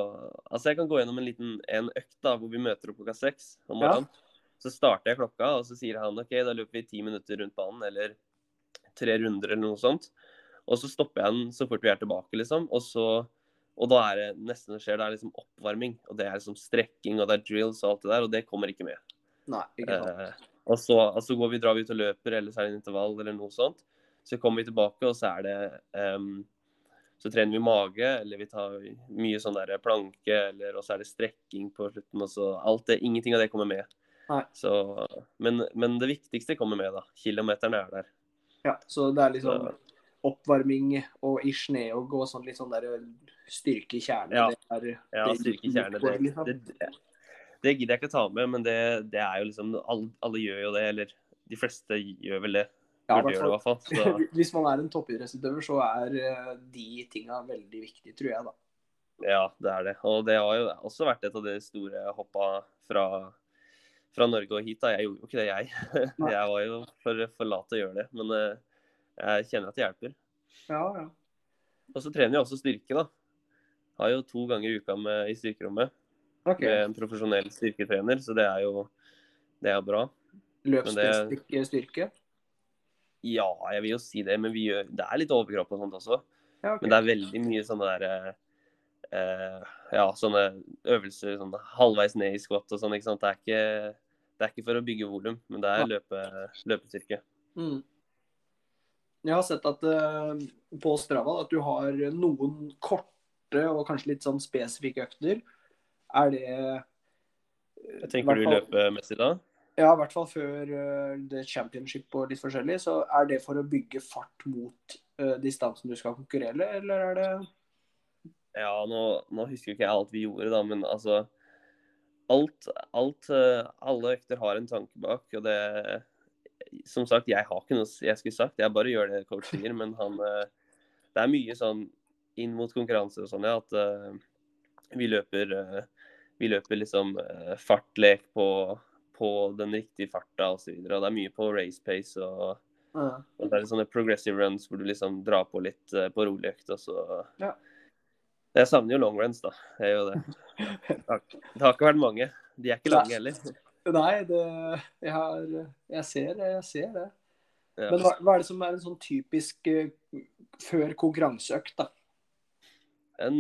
Altså, jeg kan gå gjennom en liten en økt da, hvor vi møter opp klokka seks om Ja. Så starter jeg klokka, og så sier han OK, da løper vi ti minutter rundt banen, eller tre runder, eller noe sånt. Og så stopper jeg den så fort vi er tilbake, liksom. Og så og da er det nesten det skjer, det er liksom oppvarming. Og det er liksom strekking, og det er drills og alt det der, og det kommer ikke med. Nei, ikke sant. Eh, og så, og så går vi, drar vi ut og løper, eller så er det en intervall eller noe sånt. Så kommer vi tilbake, og så er det um, Så trener vi mage, eller vi tar mye sånn der planke, eller og så er det strekking på slutten. Og så alt det, Ingenting av det kommer med. Så, men, men det viktigste kommer med, da. Kilometerne er der. Ja, så det er liksom Så, oppvarming og ish ned og gå sånn litt sånn der styrke kjerne. Ja. Det er, ja, det- styrkekjerne, det, liksom. det, det, det gidder jeg ikke ta med, men det, det er jo liksom alle, alle gjør jo det, eller de fleste gjør vel det. Ja, Burde fall. i hvert hvert fall. Så, Hvis man er en toppidrettsutøver, så er eh, de tinga veldig viktige, tror jeg, da. ja, det er det. Og det har jo også vært et av de store hoppa fra, fra Norge og hit. da. Jeg gjorde jo ikke det, jeg. Jeg var jo for, for lat til å gjøre det. Men eh, jeg kjenner at det hjelper. Ja, ja. Og så trener jeg også styrke, da. Har jo to ganger i uka med, i styrkerommet OK. med en profesjonell styrketrener, så det er jo det er bra. Løpsstyrke? styrke? Ja, jeg vil jo si det, men vi gjør, det er litt overkropp og sånt også. Ja, okay. Men det er veldig mye sånne der eh, Ja, sånne øvelser sånn halvveis ned i squat og sånn, ikke sant. Det er ikke, det er ikke for å bygge volum, men det er løpe, løpestyrke. Mm. Jeg har sett at uh, på Strava at du har noen korte og kanskje litt sånn spesifikke økter. Er det Jeg tenker du løpemessig da? Ja, i hvert fall før det det championship og litt forskjellig, så er det for å bygge fart mot uh, distansen du skal konkurrere, eller er det Ja, nå, nå husker ikke jeg alt vi gjorde, da, men altså alt, alt, eh, Alle økter har en tanke bak, og det Som sagt, jeg har ikke noe jeg skulle sagt, jeg bare gjør det coach sier, men han eh, Det er mye sånn inn mot konkurranse og sånn, ja, at eh, vi løper eh, Vi løper liksom fartlek på, på den riktige farta osv. Og, og det er mye på race pace og ja. og det er sånne progressive runs hvor du liksom drar på litt på rolig økt. Og så Ja. Jeg savner jo long runs, da. Jeg gjør. Det det har ikke vært mange. De er ikke lange heller. Nei, det Jeg, har, jeg ser det, jeg ser det. Ja. Men hva, hva er det som er en sånn typisk uh, før konkurranseøkt, da? En,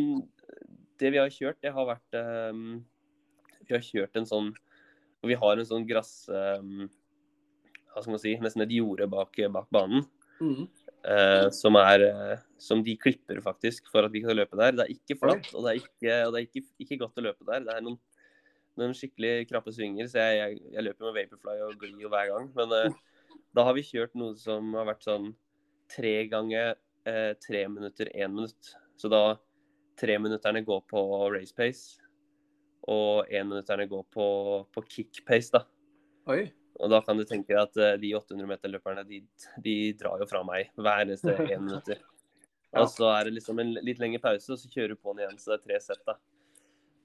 det vi har kjørt, det har vært um, Vi har kjørt en sånn og Vi har en sånn gress... Um, hva skal man si, nesten et jorde bak, bak banen. Mm. Uh, som, er, uh, som de klipper faktisk for at vi kan løpe der. Det er ikke flatt, og det er ikke, og det er ikke, ikke godt å løpe der. Det er noen, noen skikkelig krappe svinger, så jeg, jeg, jeg løper med Vaporfly og Glee hver gang. Men uh, da har vi kjørt noe som har vært sånn tre ganger uh, tre minutter, én minutt. Så da treminutterne går på race pace, og énminutterne går på, på kick pace, da. Oi. Og da kan du tenke deg at uh, de 800-meterløperne de, de drar jo fra meg hver eneste én minutter. Og så er det liksom en litt lengre pause, og så kjører du på den igjen. Så det er tre sett, da.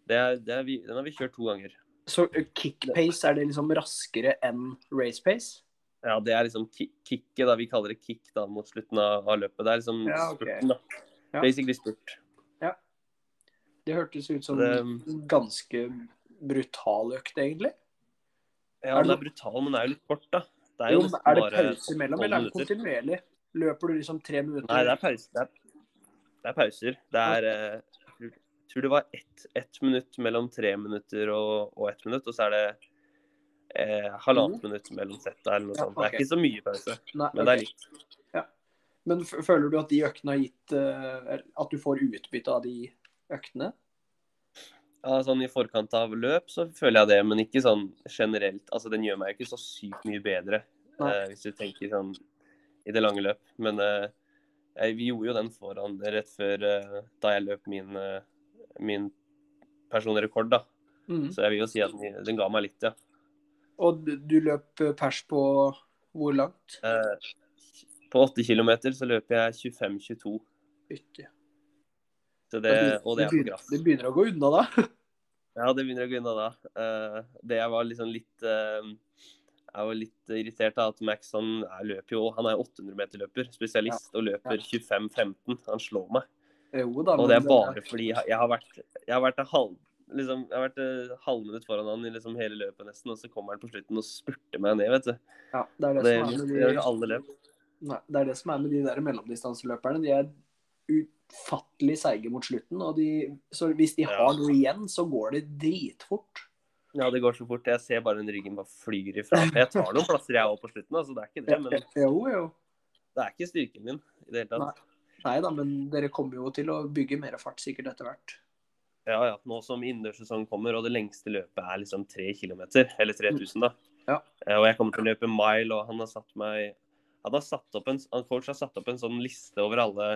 Det er, det er vi, den har vi kjørt to ganger. Så kickpace, kick pace, er det liksom raskere enn race pace? Ja, det er liksom ki- kicket, da. Vi kaller det kick da mot slutten av, av løpet. Det er liksom Ja, okay. spurten, da. Ja. Basically spurt. Det hørtes ut som Det- en ganske brutal økt, egentlig. Ja, Er den det- er brutal, men den er jo litt kort, da. Det er Jo, jo er det pause imellom, eller er det kontinuerlig? Løper du liksom tre minutter? Nei, det er pause. Det er, det er pauser. Det er eh, tror det var ett ett minutt mellom tre minutter og, og ett minutt, og så er det eh, halvannet minutt mellom setta eller noe Ja, sånt. Det er ikke så mye pause, Nei, men det er litt. Ja. Men føler du at de øktene har gitt uh, At du får utbytte av de øktene? Ja, sånn I forkant av løp så føler jeg det, men ikke sånn generelt. Altså, Den gjør meg ikke så sykt mye bedre, eh, hvis du tenker sånn i det lange løp. Men eh, jeg, vi gjorde jo den foran rett før da jeg løp min, eh, min personlige rekord, da. Mm. Så jeg vil jo si at den, den ga meg litt, ja. Og du, løp eh, pers på hvor langt? Eh, på 8 km så løper jeg 25-22. Fytti. Så det, og det er på gress. Det begynner å gå unna, da. Ja, det begynner å gå unna da. Eh, det jeg var liksom litt eh, Jeg var litt irritert av at Max han er, løper jo Han er 800-meterløper, spesialist, og løper 25-15. Han slår meg. Jo da, Og det er bare fordi jeg, har vært Jeg har vært halv liksom, jeg har vært halvminutt foran han i liksom hele løpet nesten, og så kommer han på slutten og spurter meg ned, vet du. ja, det, er det, det, som er med det gjør de, alle løp. nei, det er det som er med de der mellomdistanseløperne. De er utfattelig seige mot slutten. Og de, så hvis de har noe igjen, så går det dritfort. Ja, det går så fort. Jeg ser bare den ryggen bare flyr ifra. Jeg tar noen plasser jeg òg på slutten, altså. Det er ikke det. Men det er ikke styrken min i det hele tatt. Nei da, men dere kommer jo til å bygge mer fart sikkert etter hvert. Ja, ja. Nå som innendørssesongen kommer og det lengste løpet er liksom tre kilometer, eller 3000, da. Ja. Eh, Og jeg kommer til å løpe mile, og han har satt meg Han har satt opp en, han coach har satt opp en sånn liste over alle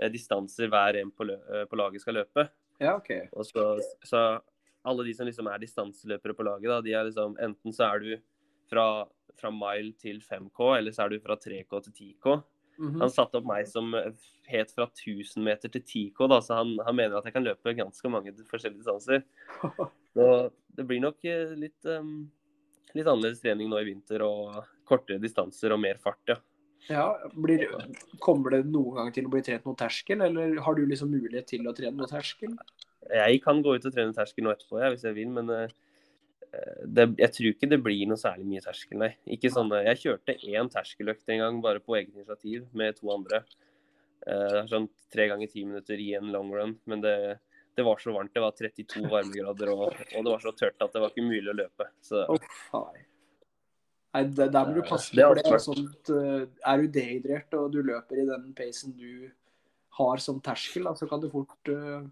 eh, distanser hver en på, lø, eh, på laget skal løpe. Ja, OK. Og så, så alle de som liksom er distanseløpere på laget, da, de er liksom Enten så er du fra, fra mile til 5K, eller så er du fra 3K til 10K. Mhm. Han satte opp meg som het fra 1000 meter til 10K, da, så han, han mener at jeg kan løpe ganske mange forskjellige distanser. Så det blir nok eh, litt, um, litt annerledes trening nå i vinter og kortere distanser og mer fart, ja. Ja, blir, Kommer det noen gang til å bli trent noe terskel, eller har du liksom mulighet til å trene noe terskel? Jeg kan gå ut og trene terskel nå etterpå, jeg, hvis jeg vil, men eh, det, jeg tror ikke det blir noe særlig mye terskel, nei. Ikke sånne, jeg kjørte én terskeløkt en gang, bare på eget initiativ, med to andre. Eh, sånn tre ganger ti minutter i en long run, men det, det var så varmt. Det var 32 varmegrader, og, og det var så tørt at det var ikke mulig å løpe. Så Oh, nei. Det- der må du passe på for det. er, Sånt, eh, er du dehydrert og du løper i den pacen du har som terskel, da, så kan det fort uh,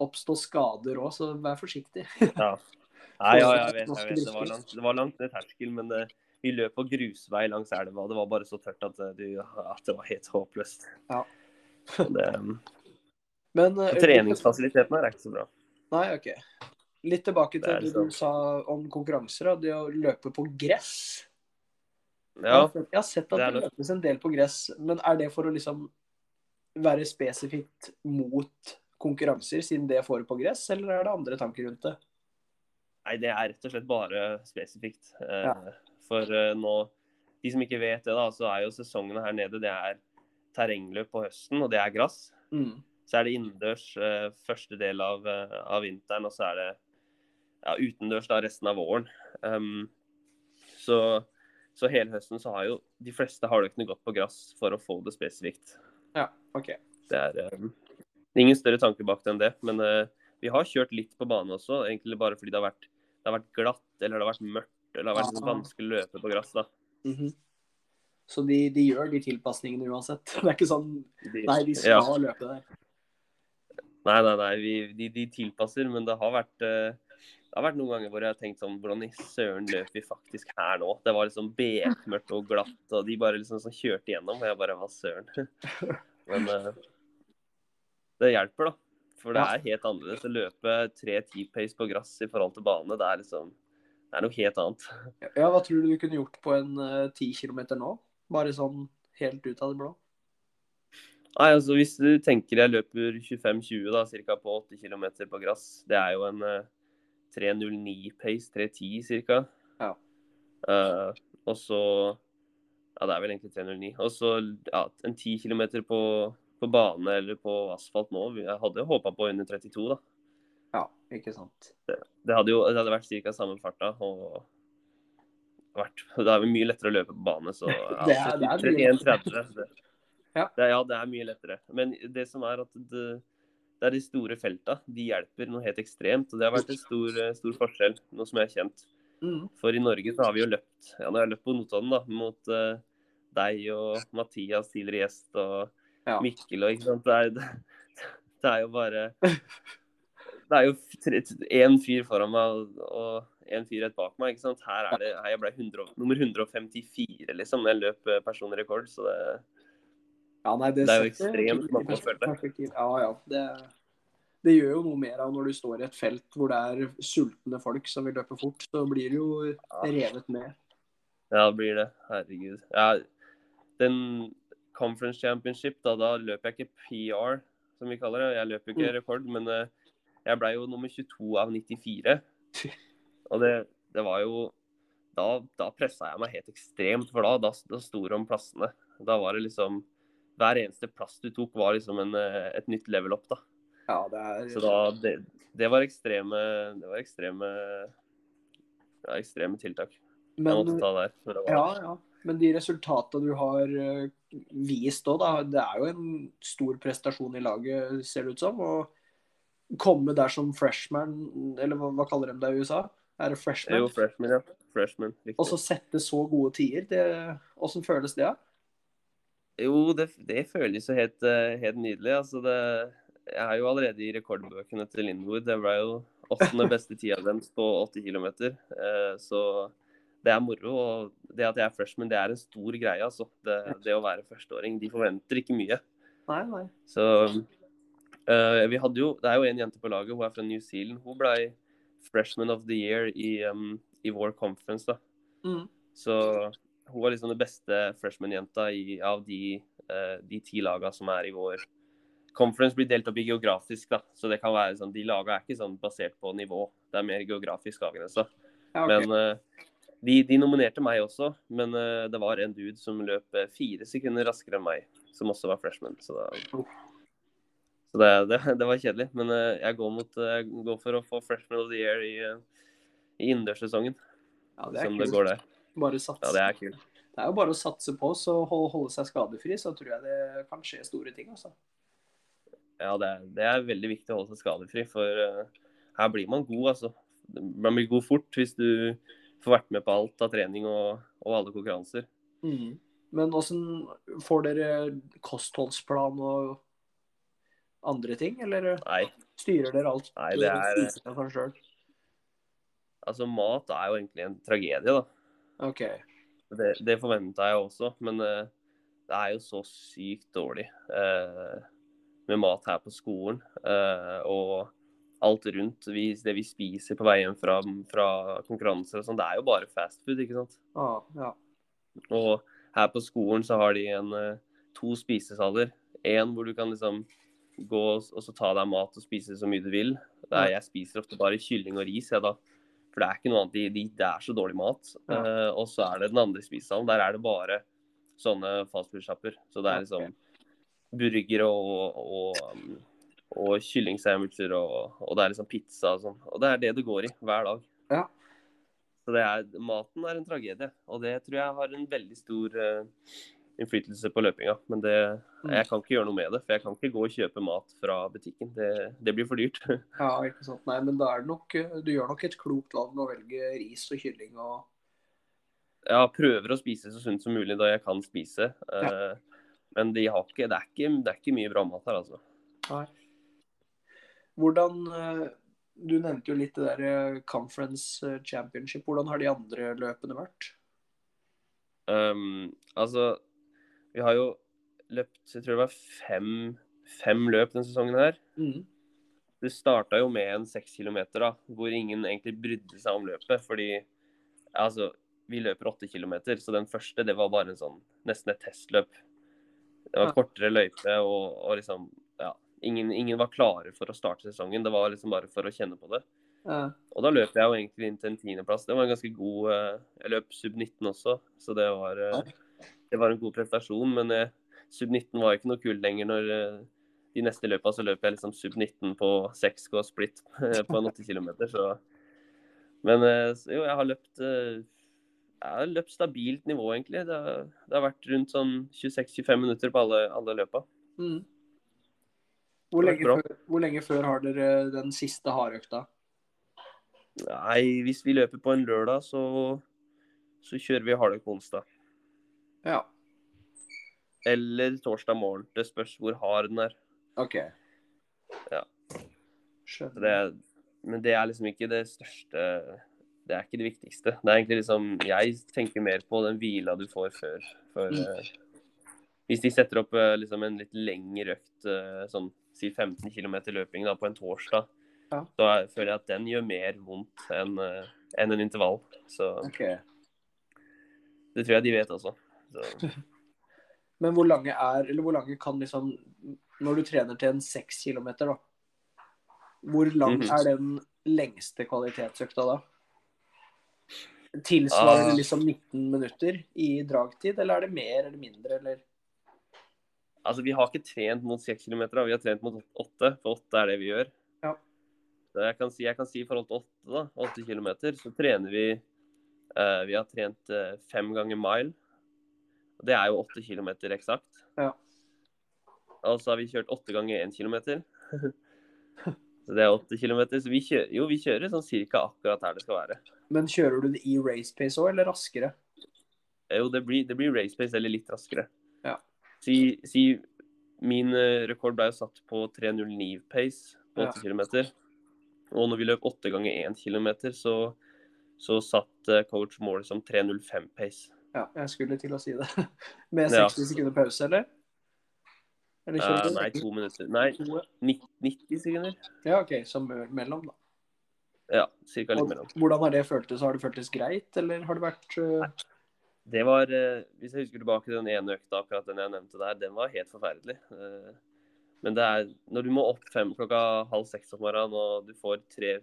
oppstå skader òg, så vær forsiktig. ja. Nei, ja, jeg vet, jeg vet. Det var langt, det var langt ned terskel, men det, vi løp på grusvei langs elva. Det var bare så tørt at, eh, du, at det var helt håpløst. Ja. Det, Men uh, treningsfasilitetene er ikke så bra. Nei, OK. Litt tilbake til det du sa om konkurranser. Da. Det å løpe på gress. Ja, Jeg har sett at det det løpes en del på gress, men er det for å liksom være spesifikt mot konkurranser, siden det får på gress, eller er det andre tanker rundt det? Nei, det er rett og slett bare spesifikt. Eh, Ja. For eh, nå De som ikke vet det, da, så er jo sesongene her nede det er terrengløp på høsten, og det er gress. Mm. Så er det innendørs eh, første del av, av vinteren, og så er det ja, utendørs da resten av våren. Um, så, så hele høsten så har jo de fleste hardøktene gått på gress for å få det spesifikt. Ja, OK. Det er um, ingen større tanke bak det enn det. Men uh, vi har kjørt litt på bane også, egentlig bare fordi det har vært, det har vært glatt eller det har vært mørkt. Eller det har vært Ah. vanskelig å løpe på gress. da. -hmm. Så de, de gjør de tilpasningene uansett? Det er ikke sånn Nei, de skal Ja. løpe der. Nei, nei, nei. Vi, de, de tilpasser, men det har vært uh, det har vært noen ganger hvor jeg har tenkt sånn Hvordan i søren løper vi faktisk her nå? Det var liksom bekmørkt og glatt, og de bare liksom sånn kjørte igjennom. Og jeg bare Hva søren? Men uh, det hjelper, da. For det er helt annerledes å løpe tre T-pace på gress i forhold til bane. Det er liksom Det er noe helt annet. Ja, Hva tror du du kunne gjort på en eh, ti kilometer nå? Bare sånn helt ut av det blå? Nei, altså Hvis du tenker jeg løper 25-20 da, ca. på 8 km på gress, det er jo en uh, 3.09-pace, 3.10 ca. Ja. Uh, og så Ja, det er vel egentlig 3.09. Og så ja, en 10 km på, på bane eller på asfalt nå. Jeg hadde jo håpa på under 32, da. Ja, ikke sant. Det hadde jo det hadde vært ca. samme farta. og vært, Det er mye lettere å løpe på bane, så ja, Det er- det er 31-30. det- Ja. Det, er- ja, det er mye lettere. Men det som er at det, det er de store felta. De hjelper noe helt ekstremt. Og det har vært en stor, stor forskjell, noe som jeg har kjent. Mm. For i Norge så har vi jo løpt ja, jeg har løpt på Notodden da, mot uh, deg og Mathias, tidligere gjest, og Ja. Mikkel og ikke sant. Det er, det, det er jo bare Det er jo én fyr foran meg og én fyr rett bak meg. ikke sant? Her er det, her jeg ble 100, nummer 154 liksom, jeg løp personrekord. Så det, Ja, nei, det, Det er jo ekstremt mange perspektiv. Ja, ja. Det, det gjør jo noe mer av når du står i et felt hvor det er sultne folk som vil løpe fort. Så blir du jo revet med. ja, det blir det. Herregud. Ja, den Conference Championship, da, da løper jeg ikke PR, som vi kaller det. Jeg løper ikke Mm. rekord, men eh, jeg ble jo nummer 22 av 94. Og det, det var jo Da, da pressa jeg meg helt ekstremt, for da, da, da sto det om plassene. Da var det liksom Hver eneste plass du tok, var liksom en, eh, et nytt level up, da. Ja, det er Så da Det, det var ekstreme Det var ekstreme ja, ekstreme tiltak jeg måtte ta der. det var- ja, ja. Men de resultatene du har eh, vist òg, da. Det er jo en stor prestasjon i laget, ser det ut som. Å komme der som freshman, eller hva, hva kaller de det i USA? Er det freshman? Jo, freshman, ja. Freshman. Og så sette så gode tider. Åssen føles det? da? Jo, det, det føles jo helt, eh, helt nydelig. Altså det, jeg er jo allerede i rekordbøkene til Lindwood. Det ble jo åttende beste tida deres på 80 km. Så det er moro. Og det at jeg er freshman, det er en stor greie. altså. Det, det å være førsteåring. De forventer ikke mye. Nei, nei. Så uh, vi hadde jo Det er jo en jente på laget, hun er fra New Zealand. Hun ble freshman of the year i, um, i vår conference, da. Mm. Så hun var liksom den beste freshman-jenta av de, uh, de ti lagene som er i vår Conference blir delt opp i geografisk, da. Så det kan være sånn, de lagene er ikke sånn basert på nivå. Det er mer geografisk avgrensa. Ja, okay. Men uh, de, de, nominerte meg også, men uh, det var en dude som løp fire sekunder raskere enn meg, som også var freshman. Så, da, så det, det, det, var kjedelig. Men uh, jeg, går mot, jeg, går for å få freshman of the year i, i innendørssesongen. Ja, det er som kult. det går der. Bare satse. Ja, det er kult. Det er jo bare å satse på, så holde, holde seg skadefri, så tror jeg det kan skje store ting. Også. Ja, det er, det er, veldig viktig å holde seg skadefri, for uh, her blir man god, altså. Man blir god fort hvis du får vært med på alt av trening og, og alle konkurranser. Mm. Men åssen får dere kostholdsplan og andre ting, eller Nei. styrer dere alt? Nei, det er? Altså, mat er jo egentlig en tragedie, da. Ok. Det, det forventa jeg også, men uh, det er jo så sykt dårlig. Uh, med mat her på skolen. Uh, og alt rundt vi, det vi spiser på vei hjem fra, fra konkurranser og sånn, det er jo bare fast food, ikke sant. Ah, ja. Og her på skolen så har de en, uh, to spisesaler. En hvor du kan liksom gå og så ta deg mat og spise så mye du vil. Der jeg spiser ofte bare kylling og ris, jeg da. For det er ikke noe annet, de, de, det er så dårlig mat. Ja. Uh, og så er det den andre spisesalen. Der er det bare sånne fastfood-sjapper. Så det er liksom burgere og, og, og kyllingsandwicher og, og, det er liksom pizza og sånn. Og det er det det går i hver dag. Ja. Så det er, maten er en tragedie, og det tror jeg har en veldig stor uh, innflytelse på løpinga. Men det, jeg kan ikke gjøre noe med det, for jeg kan ikke gå og kjøpe mat fra butikken. Det, det blir for dyrt. ja, ikke sant. Nei, men da er det nok Du gjør nok et klokt valg med å velge ris og kylling og Ja, prøver å spise så sunt som mulig da jeg kan spise. Ja. Uh, men de ikke, det, er ikke, det, er ikke, mye bra mat her, altså. Nei. Hvordan eh, Du nevnte jo litt det der eh, Conference Championship. Hvordan har de andre løpene vært? Um, altså, vi har jo løpt Jeg tror det var fem, fem løp denne sesongen her. Mm. Det starta jo med en seks kilometer, da, hvor ingen egentlig brydde seg om løpet. Fordi altså, vi løper åtte kilometer, så den første det var bare en sånn, nesten et testløp. Det var kortere løype, og, og liksom. Ingen, ingen, var klare for å starte sesongen. Det var liksom bare for å kjenne på det. Ja. Og da løp jeg jo egentlig inn til en tiendeplass. Det var en ganske god eh, Jeg løp sub 19 også, så det var, eh, det var en god prestasjon. Men eh, sub 19 var ikke noe kult lenger når de neste løpa så løp jeg liksom sub 19 på 6K split på en 80 km. Så Men jo, jeg har løpt jeg har løpt stabilt nivå, egentlig. Det har, det har vært rundt sånn 26-25 minutter på alle, alle løpa. Mm. Hvor, lenge før, hvor, lenge før, har dere den siste hardøkta? Nei, hvis vi løper på en lørdag, så, så kjører vi hardøkt på onsdag. Ja. Eller torsdag morgen. Det spørs hvor hard den er. OK. Ja. Det, men det er liksom ikke det største det er ikke det viktigste. Det er egentlig liksom, Jeg tenker mer på den hvila du får før. før Mm. uh, hvis de setter opp uh, liksom en litt lengre økt, uh, sånn si 15 km løping da, på en torsdag, Ja. da er, føler jeg at den gjør mer vondt enn enn en intervall. Så Ok. det tror jeg de vet også. Så, Men hvor lange er, eller hvor lange kan liksom Når du trener til en 6 kilometer, da. Hvor lang Mhm. er den lengste kvalitetsøkta da? Tilsvarer det Ah. liksom 19 minutter i dragtid, eller er det mer eller mindre, eller? Altså, vi har ikke trent mot 6 km, vi har trent mot 8, for 8 er det vi gjør. Ja. Så jeg kan si, jeg kan si i forhold til 8, da, åtte km, så trener vi uh, Vi har trent uh, fem ganger mile. Og Det er jo 8 km eksakt. Ja. Og så har vi kjørt 8 ganger 1 kilometer. så det er 8 km. Så vi kjører, jo, vi kjører sånn cirka akkurat her det skal være. Men kjører du det i race pace òg, eller raskere? Jo, det blir, det blir race pace eller litt raskere. Si, si min eh, rekord ble jo satt på 3.09 pace på 8 Ja. km. Og når vi løp 8 ganger 1 km, så, så satt eh, coach målet som 3.05 pace. Ja, jeg skulle til å si det. Med Ja. 60 sekunder pause, eller? Eller uh, nei, to minutter. Nei, 90, 90 sekunder. Ja, OK, så mellom, da. Ja, cirka litt mellom. hvordan har det føltes? Har det føltes greit, eller har det vært øh, Det var, eh, Hvis jeg husker tilbake til den ene økta, akkurat den jeg nevnte der, den var helt forferdelig. Eh, Men det er når du må opp fem klokka halv seks om morgenen, og du får tre,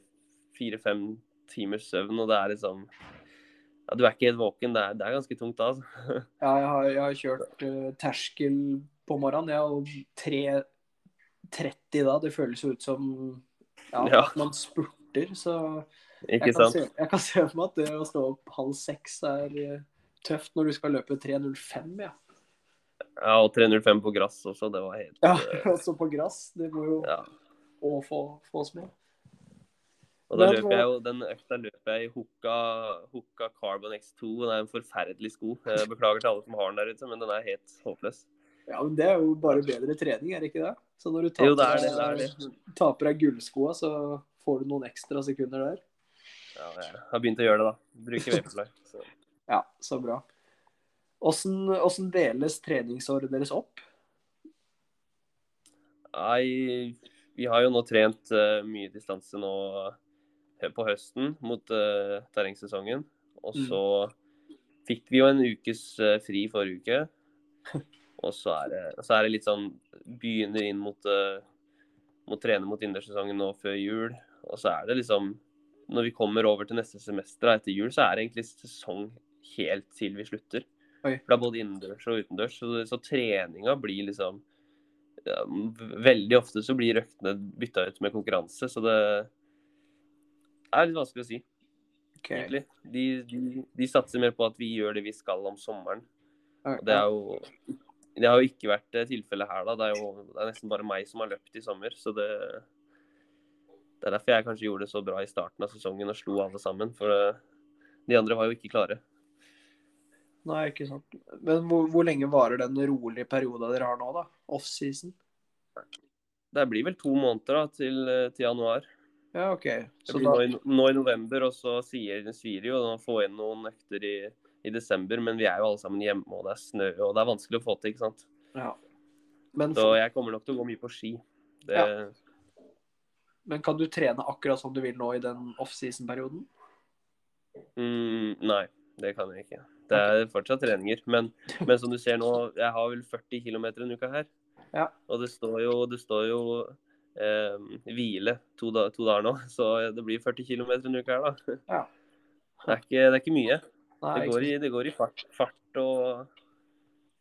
fire-fem timers søvn, og det er liksom ja, Du er ikke helt våken. Det er, det er ganske tungt da, altså. Ja, jeg har, jeg har kjørt uh, terskel på morgenen, ja, og 3.30 da. Det føles jo ut som ja, Ja. at man spurter, så Ikke jeg kan, se, jeg kan se for meg at det å stå opp halv seks er tøft når du skal løpe 3.05, ja. Ja, og 305 på gress også. Det var helt Ja, eh, også på gress. Det må jo ja. òg få, fås med. Og da løper jeg jo, Den økta løper jeg i Hoka, Hoka Carbon X2. og Det er en forferdelig sko. Jeg beklager til alle som har den der ute, men den er helt håpløs. Ja, men Det er jo bare bedre trening, er det ikke det? Så når du taper, Jo, det er det. det, er det. taper deg gullskoa, så får du noen ekstra sekunder der. Ja, jeg har begynt å gjøre det, da. Bruker Vaporfly. Ja, så bra. Åssen åssen deles treningsåret deres opp? Nei, vi har jo nå trent uh, mye distanse nå eh, på høsten mot uh, terrengsesongen. Og Mm. så fikk vi jo en ukes uh, fri forrige uke. Og så er, det, så er det litt sånn Begynner inn mot, uh, mot trene mot innersesongen nå før jul. Og så er det liksom Når vi kommer over til neste semester da, etter jul, så er det egentlig sesong helt til vi slutter. Oi. For det er både innendørs og utendørs. Så, så treninga blir liksom ja, Veldig ofte så blir røktene bytta ut med konkurranse, så det er litt vanskelig å si, Okay. De, de, de satser mer på at vi gjør det vi skal om sommeren. Og det er jo det har jo ikke vært eh, tilfellet her, da. Det er jo det er nesten bare meg som har løpt i sommer. Så det, det er derfor jeg kanskje gjorde det så bra i starten av sesongen og slo alle sammen. For det, de andre var jo ikke klare. Nei, ikke sant. Men hvor, hvor lenge varer den rolige perioden dere har nå, da? Off-season? Det blir vel to måneder da, til, eh, til januar. Ja, OK. Det blir da, nå, i, nå i november, og så sier Sviri jo å få inn noen økter i, i desember. Men vi er jo alle sammen hjemme, og det er snø, og det er vanskelig å få til, ikke sant. ja. Men, Så jeg kommer nok til å gå mye på ski. Det, Ja. men kan du trene akkurat som du vil nå i den off-season-perioden? mm, nei, det kan jeg ikke. Det er fortsatt treninger. Men, men som du ser nå, jeg har vel 40 km en uke her. Ja. Og det står jo, det står jo eh, hvile to, da, to dager nå, så det blir 40 km en uke her, da. Ja. Det er ikke, det er ikke mye. Nei, Det går i, det går i fart, fart, og,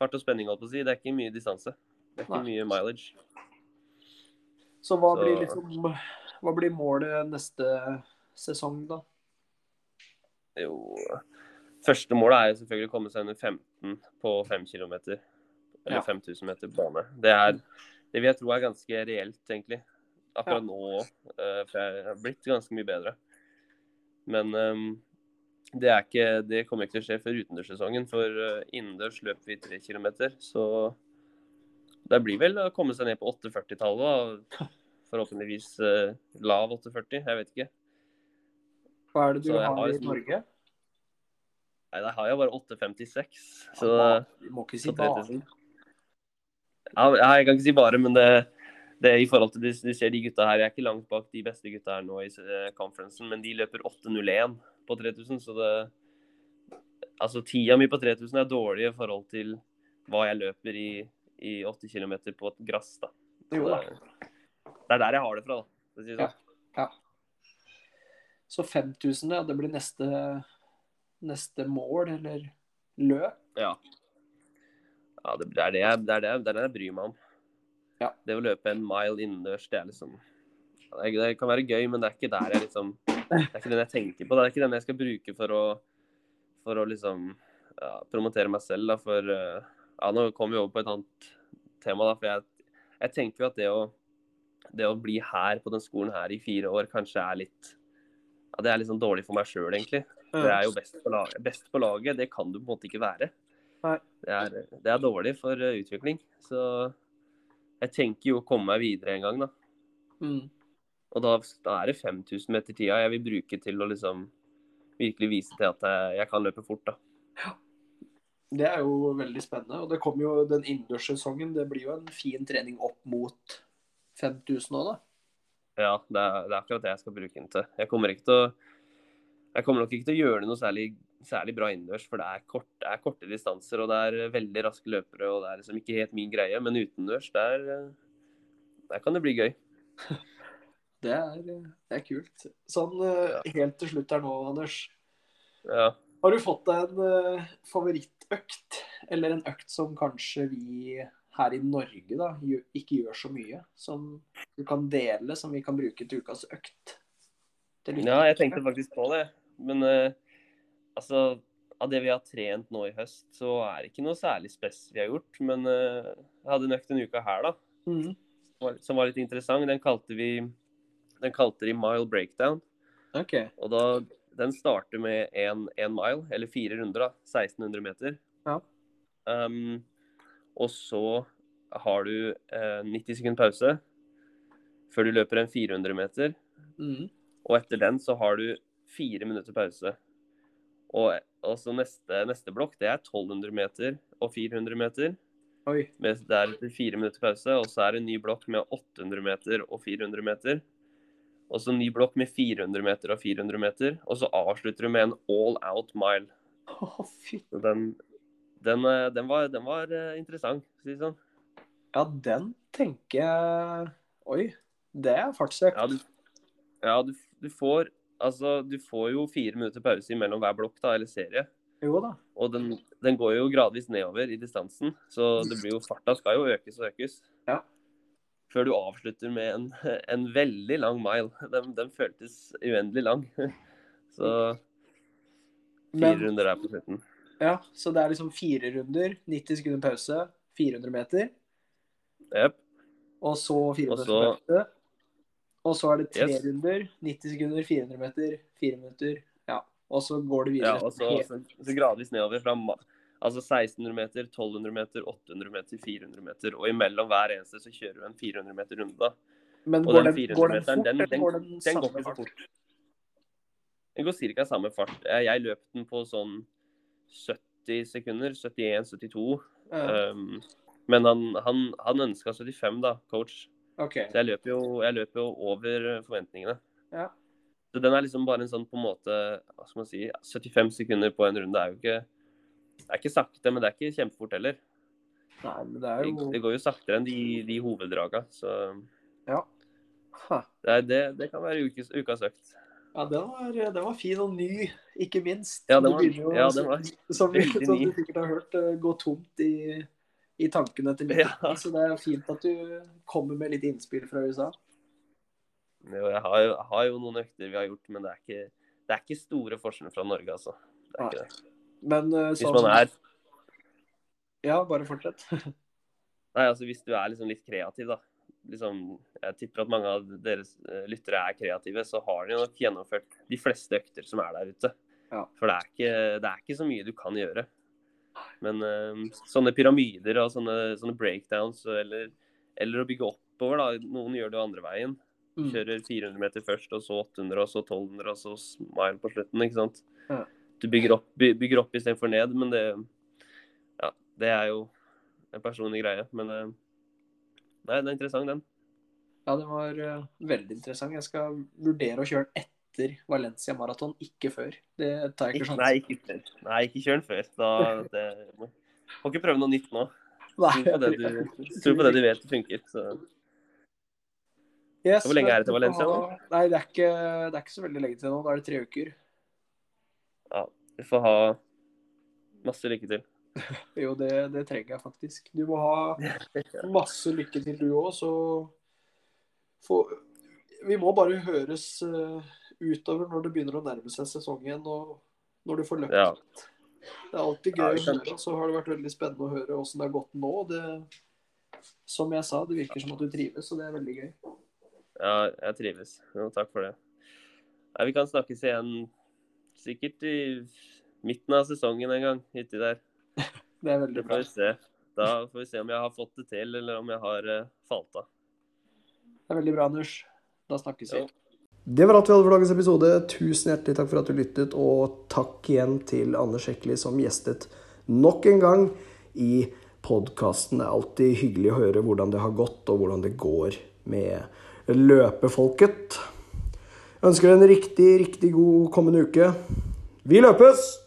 fart og spenning, holdt på å si. Det er ikke mye distanse. Det er ikke Nei. mye mileage. Så hva Så- blir liksom Hva blir målet neste sesong, da? Jo Første målet er jo selvfølgelig å komme seg under 15 på 5 km. Eller Ja. 5000 meter bane. Det er det vil jeg tro er ganske reelt, egentlig. Akkurat Ja. nå òg. For jeg har blitt ganske mye bedre. Men um, det, ikke, det kommer ikke til å skje før utendørssesongen. For uh, innendørs løper vi 3 km. Så det blir vel å komme seg ned på 8,40-tallet. Forhåpentligvis eh, lav 8,40. Jeg vet ikke. Hva er det du har har i liksom- Norge? Nei, der har jeg bare 8,56. Så Ja, Du må ikke si bare. Ja, jeg kan ikke si bare, men det, det i forhold til de, de ser de gutta her. Jeg er ikke langt bak de beste gutta her nå i uh, conferencen, men de løper 8,01 på 3000, så det Altså, tida mi på 3000 er dårlig i forhold til hva jeg løper i, i 80 km på et gress, da. Jo da. det, er der jeg har det fra, da. Det ja. sånn. Så 5000, ja, det blir neste, neste mål, eller løp? Ja. ja det, er det, jeg, det, er det, det er det jeg bryr meg om. Ja. Det å løpe en mile innendørs, det er liksom det, det kan være gøy, men det er ikke der jeg liksom Det er ikke den jeg tenker på. Det er ikke den jeg skal bruke for å, for å liksom ja, promotere meg selv. Da, for eh, ja, Nå kommer vi over på et annet tema, da. For jeg, jeg tenker jo at det å, det å bli her på den skolen her i fire år kanskje er litt ja, Det er litt sånn dårlig for meg sjøl, egentlig. Det er jo best på, laget. best på laget. Det kan du på en måte ikke være. Det er, det er dårlig for eh, utvikling. Så jeg tenker jo å komme meg videre en gang, da. Mm. Og da, da er det 5000 meter tida jeg vil bruke til å liksom virkelig vise til at jeg, jeg kan løpe fort, da. Det er jo veldig spennende. Og det kommer jo den innendørssesongen. Det blir jo en fin trening opp mot 5000 òg, da. Ja, det er, det er akkurat det jeg skal bruke den til. Jeg kommer, ikke til å, jeg kommer nok ikke til å gjøre det noe særlig, særlig bra innendørs, for det er, kort, det er, korte distanser og det er veldig raske løpere. og Det er liksom ikke helt min greie, men utendørs, der, der kan det bli gøy. Det er, det er kult. Sånn eh, helt til slutt her nå, Anders. Ja. Har du fått deg en favorittøkt, eller en økt som kanskje vi her i Norge da, ikke gjør så mye, som du kan dele, som vi kan bruke til ukas økt? Ja, jeg tenkte faktisk på det. Men uh, altså, av det vi har trent nå i høst, så er det ikke noe særlig spes vi har gjort. Men uh, jeg hadde nøkt økt en uke her, da. Mm. Som var litt interessant. Den kalte vi den kalte de mile breakdown. Okay. Og da, den starter med én mile, eller fire runder, da. 1600 meter. Ja. Um, og så har du eh, 90 sekunder pause før du løper en 400 meter. Mm. Og etter den så har du fire minutter pause. Og, og så neste, neste, blokk det er 1200 meter og 400 meter. Oi. Med deretter fire minutter pause. Og så er det en ny blokk med 800 meter og 400 meter. Og så ny blokk med 400 meter og 400 meter. Og så avslutter du med en all out mile. Oh, fy. Den, den, eh, den, var, den var uh, interessant, for å si det sånn. Ja, den tenker jeg Oi, det er fartsøkt. Ja, du, ja du, du, får Altså, du får jo fire minutter pause mellom hver blokk, da, eller serie. Jo da. Og den, den, går jo gradvis nedover i distansen, så det blir jo farta skal jo økes og økes. Ja. Før du avslutter med en, en veldig lang mile. Den, den føltes uendelig lang. Så fire Men, runder der på slutten. Ja, så det er liksom fire runder, 90 sekunder pause, 400 meter. Yep. Og så 400 pause. Og så er det tre yes. runder, 90 sekunder, 400 meter, 4 minutter. Ja, og så går det videre. Ja, og så, så, så gradvis nedover fra altså 1600 meter, 1200 meter, 800 meter, 400 meter. Og imellom hver eneste så kjører du en 400 meter runde, da. Men og går den 400 den, meteren, den, den, går den, den går ikke så fort. Den går ca. samme fart. Jeg løp den på sånn 70 sekunder. 71-72. Ja. Um, men han, han, han ønska 75, da, coach. Okay. Så jeg løper, jo, jeg løper jo over forventningene. Ja. Så den er liksom bare en sånn på en måte Hva skal man si 75 sekunder på en runde er jo ikke Det er ikke sakte, men det er ikke kjempefort heller. Nei, men det er jo Det, det går jo saktere enn de, de hoveddraga, så Ja. Det, det, det, kan være ukes, ukas økt. Ja, den var, den var, fin og ny, ikke minst. Ja, den var, jo, ja, den var som, som, som du sikkert har hørt, eh, gå tomt i, i tankene til litt. Ja. Så det er fint at du kommer med litt innspill fra USA. Jo, jeg har, jo, har jo noen økter vi har gjort, men det er ikke, det er ikke store forskjeller fra Norge, altså. Det er ikke det. Men uh, Hvis man er Ja, bare fortsett. Nei, altså hvis du er liksom litt kreativ, da. Liksom, jeg tipper at mange av deres lyttere er kreative, så har de nok gjennomført de fleste økter som er der ute. Ja. For det er, ikke, det er, ikke, så mye du kan gjøre. Men uh, sånne pyramider og sånne, sånne breakdowns eller, eller, å bygge oppover, da. Noen gjør det jo andre veien. Mm. Kjører 400 meter først, og så 800, og så 1200, og så smile på slutten. ikke sant? Ja. Du bygger opp, by, bygger opp istedenfor ned, men det Ja, det er jo en personlig greie. Men uh, nei, det er interessant, den. Ja, den var uh, veldig interessant. Jeg skal vurdere å kjøre den etter Valencia Marathon, ikke før. Det tar jeg ikke sjansen Nei, ikke før. Nei, ikke kjør den før. Da, det, må, må ikke prøve noe nytt nå. Nei, Tro på det du, på det du vet funker. Så. Yes, Hvor lenge er det til Valencia nå? Nei, det er, ikke, det er ikke så veldig lenge til nå. Da er det tre uker. Ja, du får ha masse lykke til. jo, det, det, trenger jeg faktisk. Du må ha masse lykke til, du òg, så få Vi må bare høres uh, utover når det begynner å nærme seg sesongen og når du får løpt. Ja. Det er alltid gøy Ja, å høre, så har det vært veldig spennende å høre åssen det har gått nå. Det, som jeg sa, det virker som at du trives, og det er veldig gøy. Ja, jeg trives. Jo, takk for det. Nei, vi kan snakkes igjen sikkert i midten av sesongen en gang uti der. Det er veldig bra. får vi se. Da får vi se om jeg har fått det til, eller om jeg har uh, falt av. Det er veldig bra, Anders. Da snakkes vi. Det var alt vi hadde for dagens episode. Tusen hjertelig takk for at du lyttet, og takk igjen til Anders Sjekli som gjestet nok en gang i podkasten. Det er alltid hyggelig å høre hvordan det har gått, og hvordan det går med løpefolket. Jeg ønsker en riktig, riktig god kommende uke. Vi løpes!